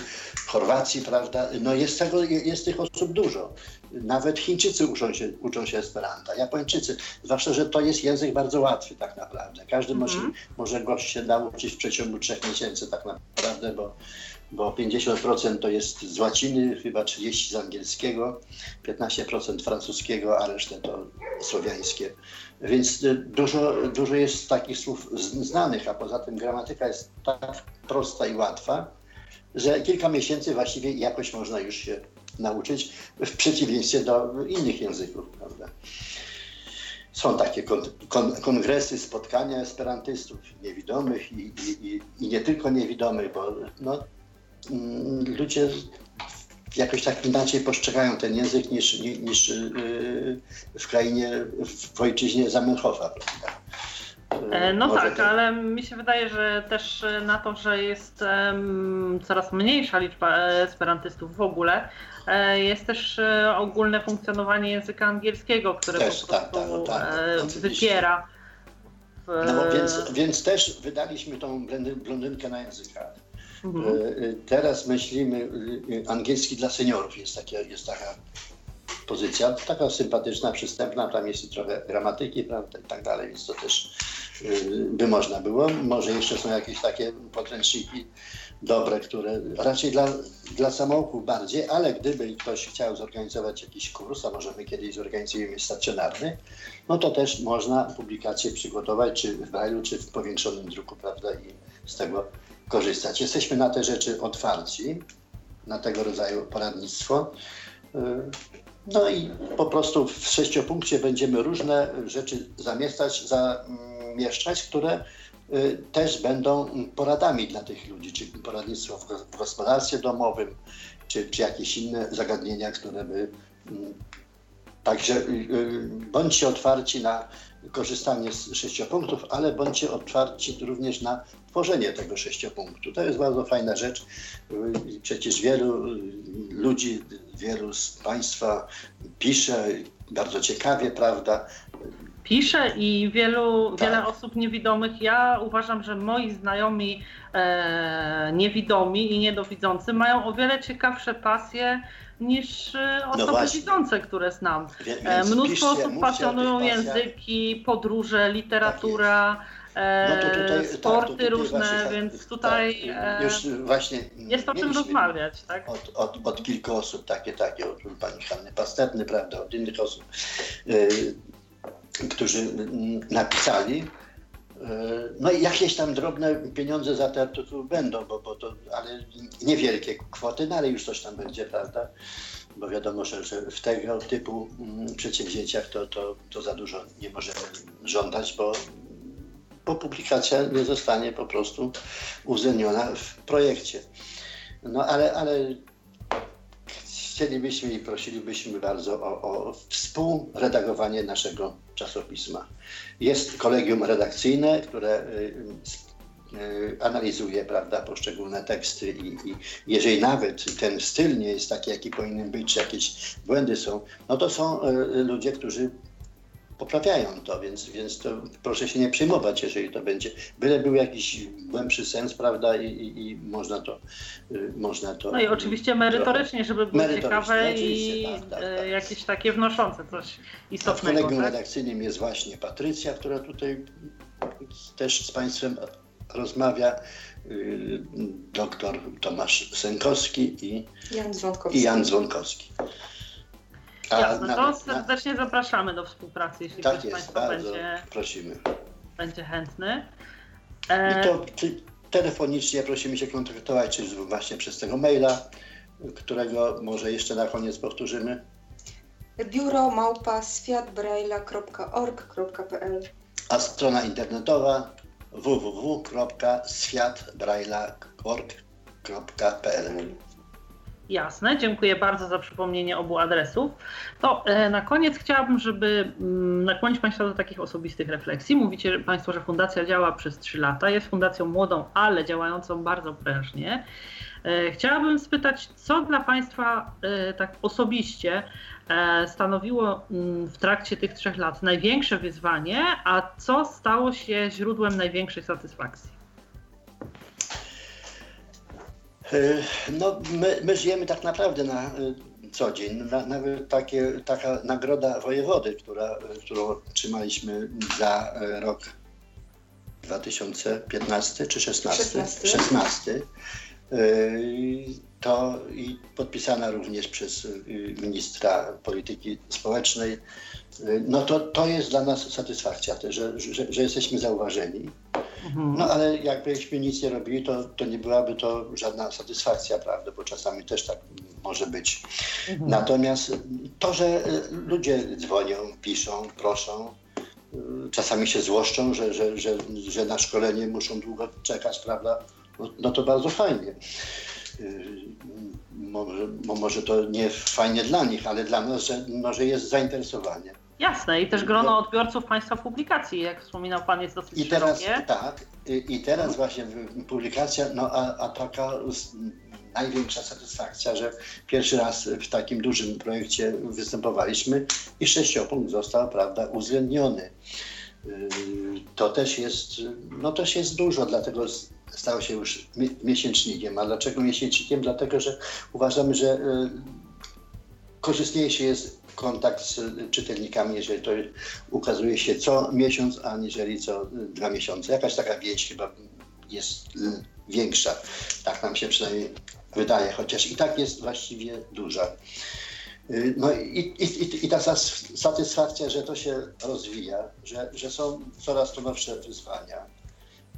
Chorwacji, prawda, no jest, tego, jest tych osób dużo. Nawet Chińczycy uczą się, uczą się Esperanta, Japończycy, zwłaszcza, że to jest język bardzo łatwy tak naprawdę. Każdy mm -hmm. może, może go się nauczyć w przeciągu trzech miesięcy tak naprawdę, bo, bo 50% to jest z łaciny, chyba 30% z angielskiego, 15% francuskiego, a resztę to słowiańskie. Więc y, dużo, dużo jest takich słów znanych, a poza tym gramatyka jest tak prosta i łatwa, że kilka miesięcy właściwie jakoś można już się nauczyć, w przeciwieństwie do innych języków, prawda? Są takie kon, kon, kongresy, spotkania esperantystów niewidomych i, i, i, nie tylko niewidomych, bo no, mm, ludzie jakoś tak inaczej postrzegają ten język niż, niż yy, w krainie, w ojczyźnie Zamenhofa, prawda? E, no tak, to... ale mi się wydaje, że też na to, że jest um, coraz mniejsza liczba esperantystów w ogóle, jest też ogólne funkcjonowanie języka angielskiego, które też, po prostu tak, tak, no tak, wypiera. W... No więc, więc też wydaliśmy tą blondynkę na językach. Mhm. Teraz myślimy, angielski dla seniorów jest, takie, jest taka pozycja, taka sympatyczna, przystępna, tam jest i trochę gramatyki, prawda, i tak dalej, więc to też by można było. Może jeszcze są jakieś takie podręczniki dobre, które raczej dla, dla samouków bardziej, ale gdyby ktoś chciał zorganizować jakiś kurs, a może my kiedyś zorganizujemy stacjonarny, no to też można publikację przygotować, czy w braille'u, czy w powiększonym druku, prawda, i z tego korzystać. Jesteśmy na te rzeczy otwarci, na tego rodzaju poradnictwo. Y, no i po prostu w sześciopunkcie będziemy różne rzeczy zamieszczać, zamieszczać, które y, też będą poradami dla tych ludzi, czy poradnictwo w gospodarstwie domowym, czy, czy jakieś inne zagadnienia, które by. Mm, także y, bądźcie otwarci na korzystanie z sześciopunktów, ale bądźcie otwarci również na tworzenie tego sześciopunktu. To jest bardzo fajna rzecz. Przecież wielu ludzi, wielu z Państwa pisze bardzo ciekawie, prawda? Pisze i wielu, tak. wiele osób niewidomych. Ja uważam, że moi znajomi e, niewidomi i niedowidzący mają o wiele ciekawsze pasje niż e, no osoby no widzące, które znam. E, mnóstwo piszcie, osób pasjonują języki, podróże, literatura. Tak no to tutaj, tak, sporty tak, to różne, właśnie, więc tutaj tak, już właśnie jest o czym rozmawiać. Tak? Od, od, od kilku osób, takie, takie, od pani Hanny Pasterny, prawda, od innych osób, yy, którzy napisali, no i jakieś tam drobne pieniądze za te tytuły będą, bo, bo to, ale niewielkie kwoty, no ale już coś tam będzie, prawda? Bo wiadomo, że, że w tego typu przedsięwzięciach to, to, to za dużo nie możemy żądać, bo bo publikacja nie zostanie po prostu uwzględniona w projekcie. No ale, ale chcielibyśmy i prosilibyśmy bardzo o, o współredagowanie naszego czasopisma. Jest kolegium redakcyjne, które y, y, analizuje prawda, poszczególne teksty i, i, jeżeli nawet ten styl nie jest taki, jaki powinien być, czy jakieś błędy są, no to są y, ludzie, którzy poprawiają to, więc, więc to proszę się nie przejmować, jeżeli to będzie. Byle był jakiś głębszy sens, prawda, i, i, i można to y, można to. No i oczywiście merytorycznie, żeby było ciekawe i tak, tak, tak. jakieś takie wnoszące coś istotnego. A w kolegium tak? redakcyjnym jest właśnie Patrycja, która tutaj też z Państwem rozmawia, y, doktor Tomasz Sękowski i Jan Dzwonkowski. I Jan Dzwonkowski. Jasne, na, to serdecznie na... zapraszamy do współpracy, jeśli tak ktoś jest, Państwa będzie, prosimy. będzie chętny. E... I to czy telefonicznie prosimy się kontaktować, czy właśnie przez tego maila, którego może jeszcze na koniec powtórzymy. Biuro małpa światbraila.org.pl A strona internetowa www.światbraila.org.pl Jasne, dziękuję bardzo za przypomnienie obu adresów. To e, na koniec chciałabym, żeby mm, nakłonić Państwa do takich osobistych refleksji. Mówicie Państwo, że fundacja działa przez 3 lata, jest fundacją młodą, ale działającą bardzo prężnie. E, chciałabym spytać, co dla Państwa e, tak osobiście stanowiło mm, w trakcie tych trzech lat największe wyzwanie, a co stało się źródłem największej satysfakcji? No, my, my żyjemy tak naprawdę na e, co dzień. Na, nawet takie, taka nagroda wojewody, która, którą otrzymaliśmy za e, rok 2015 czy 16? 16. 16 to i podpisana również przez ministra polityki społecznej. No to, to jest dla nas satysfakcja, że, że, że jesteśmy zauważeni. Mhm. No ale jakbyśmy nic nie robili, to, to nie byłaby to żadna satysfakcja, prawda? Bo czasami też tak może być. Mhm. Natomiast to, że y, ludzie dzwonią, piszą, proszą, y, czasami się złoszczą, że, że, że, że na szkolenie muszą długo czekać, prawda? No, no to bardzo fajnie. Y, może, może to nie fajnie dla nich, ale dla nas, że, no, że jest zainteresowanie. Jasne, i też grono no. odbiorców Państwa publikacji, jak wspominał Pan, jest dosyć I teraz, szerokie. Tak, i, i teraz właśnie publikacja, no a, a taka największa satysfakcja, że pierwszy raz w takim dużym projekcie występowaliśmy i sześciopunkt został, prawda, uwzględniony. Y, to też jest, no też jest dużo, dlatego stał się już miesięcznikiem. A dlaczego miesięcznikiem? Dlatego, że uważamy, że y, korzystniejszy jest kontakt z czytelnikami, jeżeli to ukazuje się co miesiąc, aniżeli co dwa miesiące. Jakaś taka więź chyba jest y, większa. Tak nam się przynajmniej wydaje, chociaż i tak jest właściwie duża. Y, no i, i, i ta satysfakcja, że to się rozwija, że, że są coraz to nowsze wyzwania,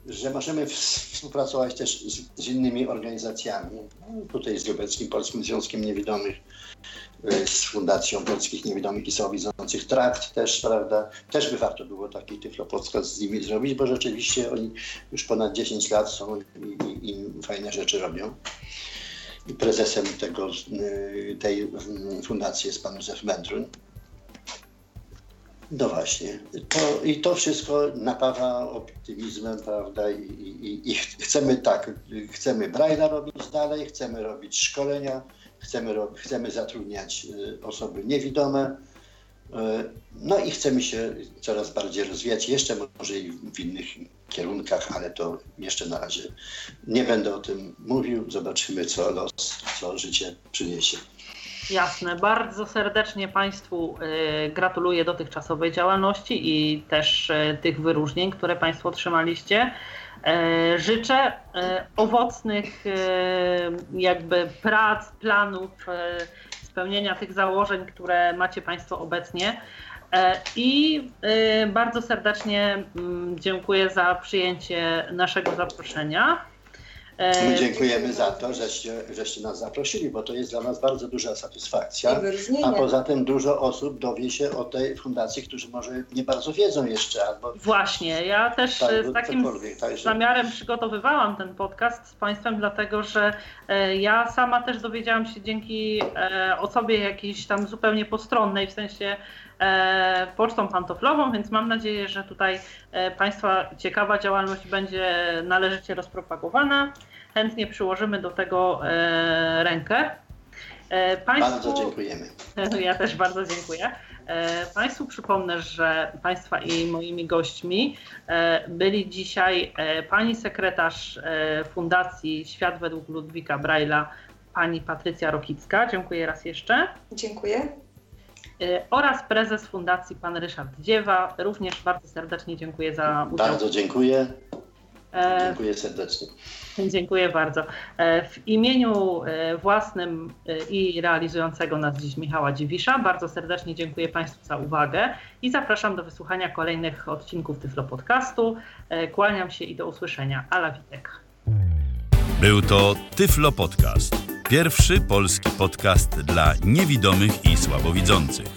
że możemy współpracować też z, z innymi organizacjami, no, tutaj z Lubeckim Polskim Związkiem Niewidomych, z Fundacją Polskich Niewidomych i Słabowidzących Trakt też, prawda, też by warto było taki tyflo podcast z nimi zrobić, bo rzeczywiście oni już ponad 10 lat są i, i, i fajne rzeczy robią prezesem tego, y, tej mm, fundacji jest pan Józef Mędrun. No właśnie. To, I to wszystko napawa optymizmem, prawda? I, i, I, chcemy tak, chcemy Braille'a robić dalej, chcemy robić szkolenia, chcemy, chcemy zatrudniać y, osoby niewidome, E, no i chcemy się coraz bardziej rozwijać, jeszcze może i w innych kierunkach, ale to jeszcze na razie nie będę o tym mówił. Zobaczymy, co los, co życie przyniesie. Jasne. Bardzo serdecznie Państwu e, gratuluję dotychczasowej działalności i też tych wyróżnień, które Państwo otrzymaliście. Życzę owocnych jakby prac, planów spełnienia tych założeń, które macie Państwo obecnie. E, I e, bardzo serdecznie mm, dziękuję za przyjęcie naszego zaproszenia. My e, dziękujemy za to, żeście, żeście nas zaprosili, bo to jest dla nas bardzo duża satysfakcja. A poza tym dużo osób dowie się o tej fundacji, którzy może nie bardzo wiedzą jeszcze. Albo... Właśnie, ja też tak, z takim także... zamiarem przygotowywałam ten podcast z Państwem, dlatego że e, ja sama też dowiedziałam się dzięki e, osobie jakiejś tam zupełnie postronnej, w sensie pocztą pantoflową, więc mam nadzieję, że tutaj Państwa ciekawa działalność będzie należycie rozpropagowana chętnie przyłożymy do tego e, rękę. E, państwu, bardzo dziękujemy. Ja też bardzo dziękuję. E, państwu przypomnę, że Państwa i moimi gośćmi byli dzisiaj pani sekretarz Fundacji Świat według Ludwika Braila, pani Patrycja Rokicka. Dziękuję raz jeszcze. Dziękuję. Oraz prezes Fundacji pan Ryszard Dziewa. Również bardzo serdecznie dziękuję za udział. Bardzo dziękuję. Dziękuję serdecznie. Dziękuję bardzo. E, w imieniu e, własnym e, i realizującego nas dziś Michała Dziwisza bardzo serdecznie dziękuję Państwu za uwagę i zapraszam do wysłuchania kolejnych odcinków Tyflo Podcastu. Kłaniam się i do usłyszenia. Ala Witek. Był to Tyflo Podcast. Pierwszy polski podcast dla niewidomych i słabowidzących.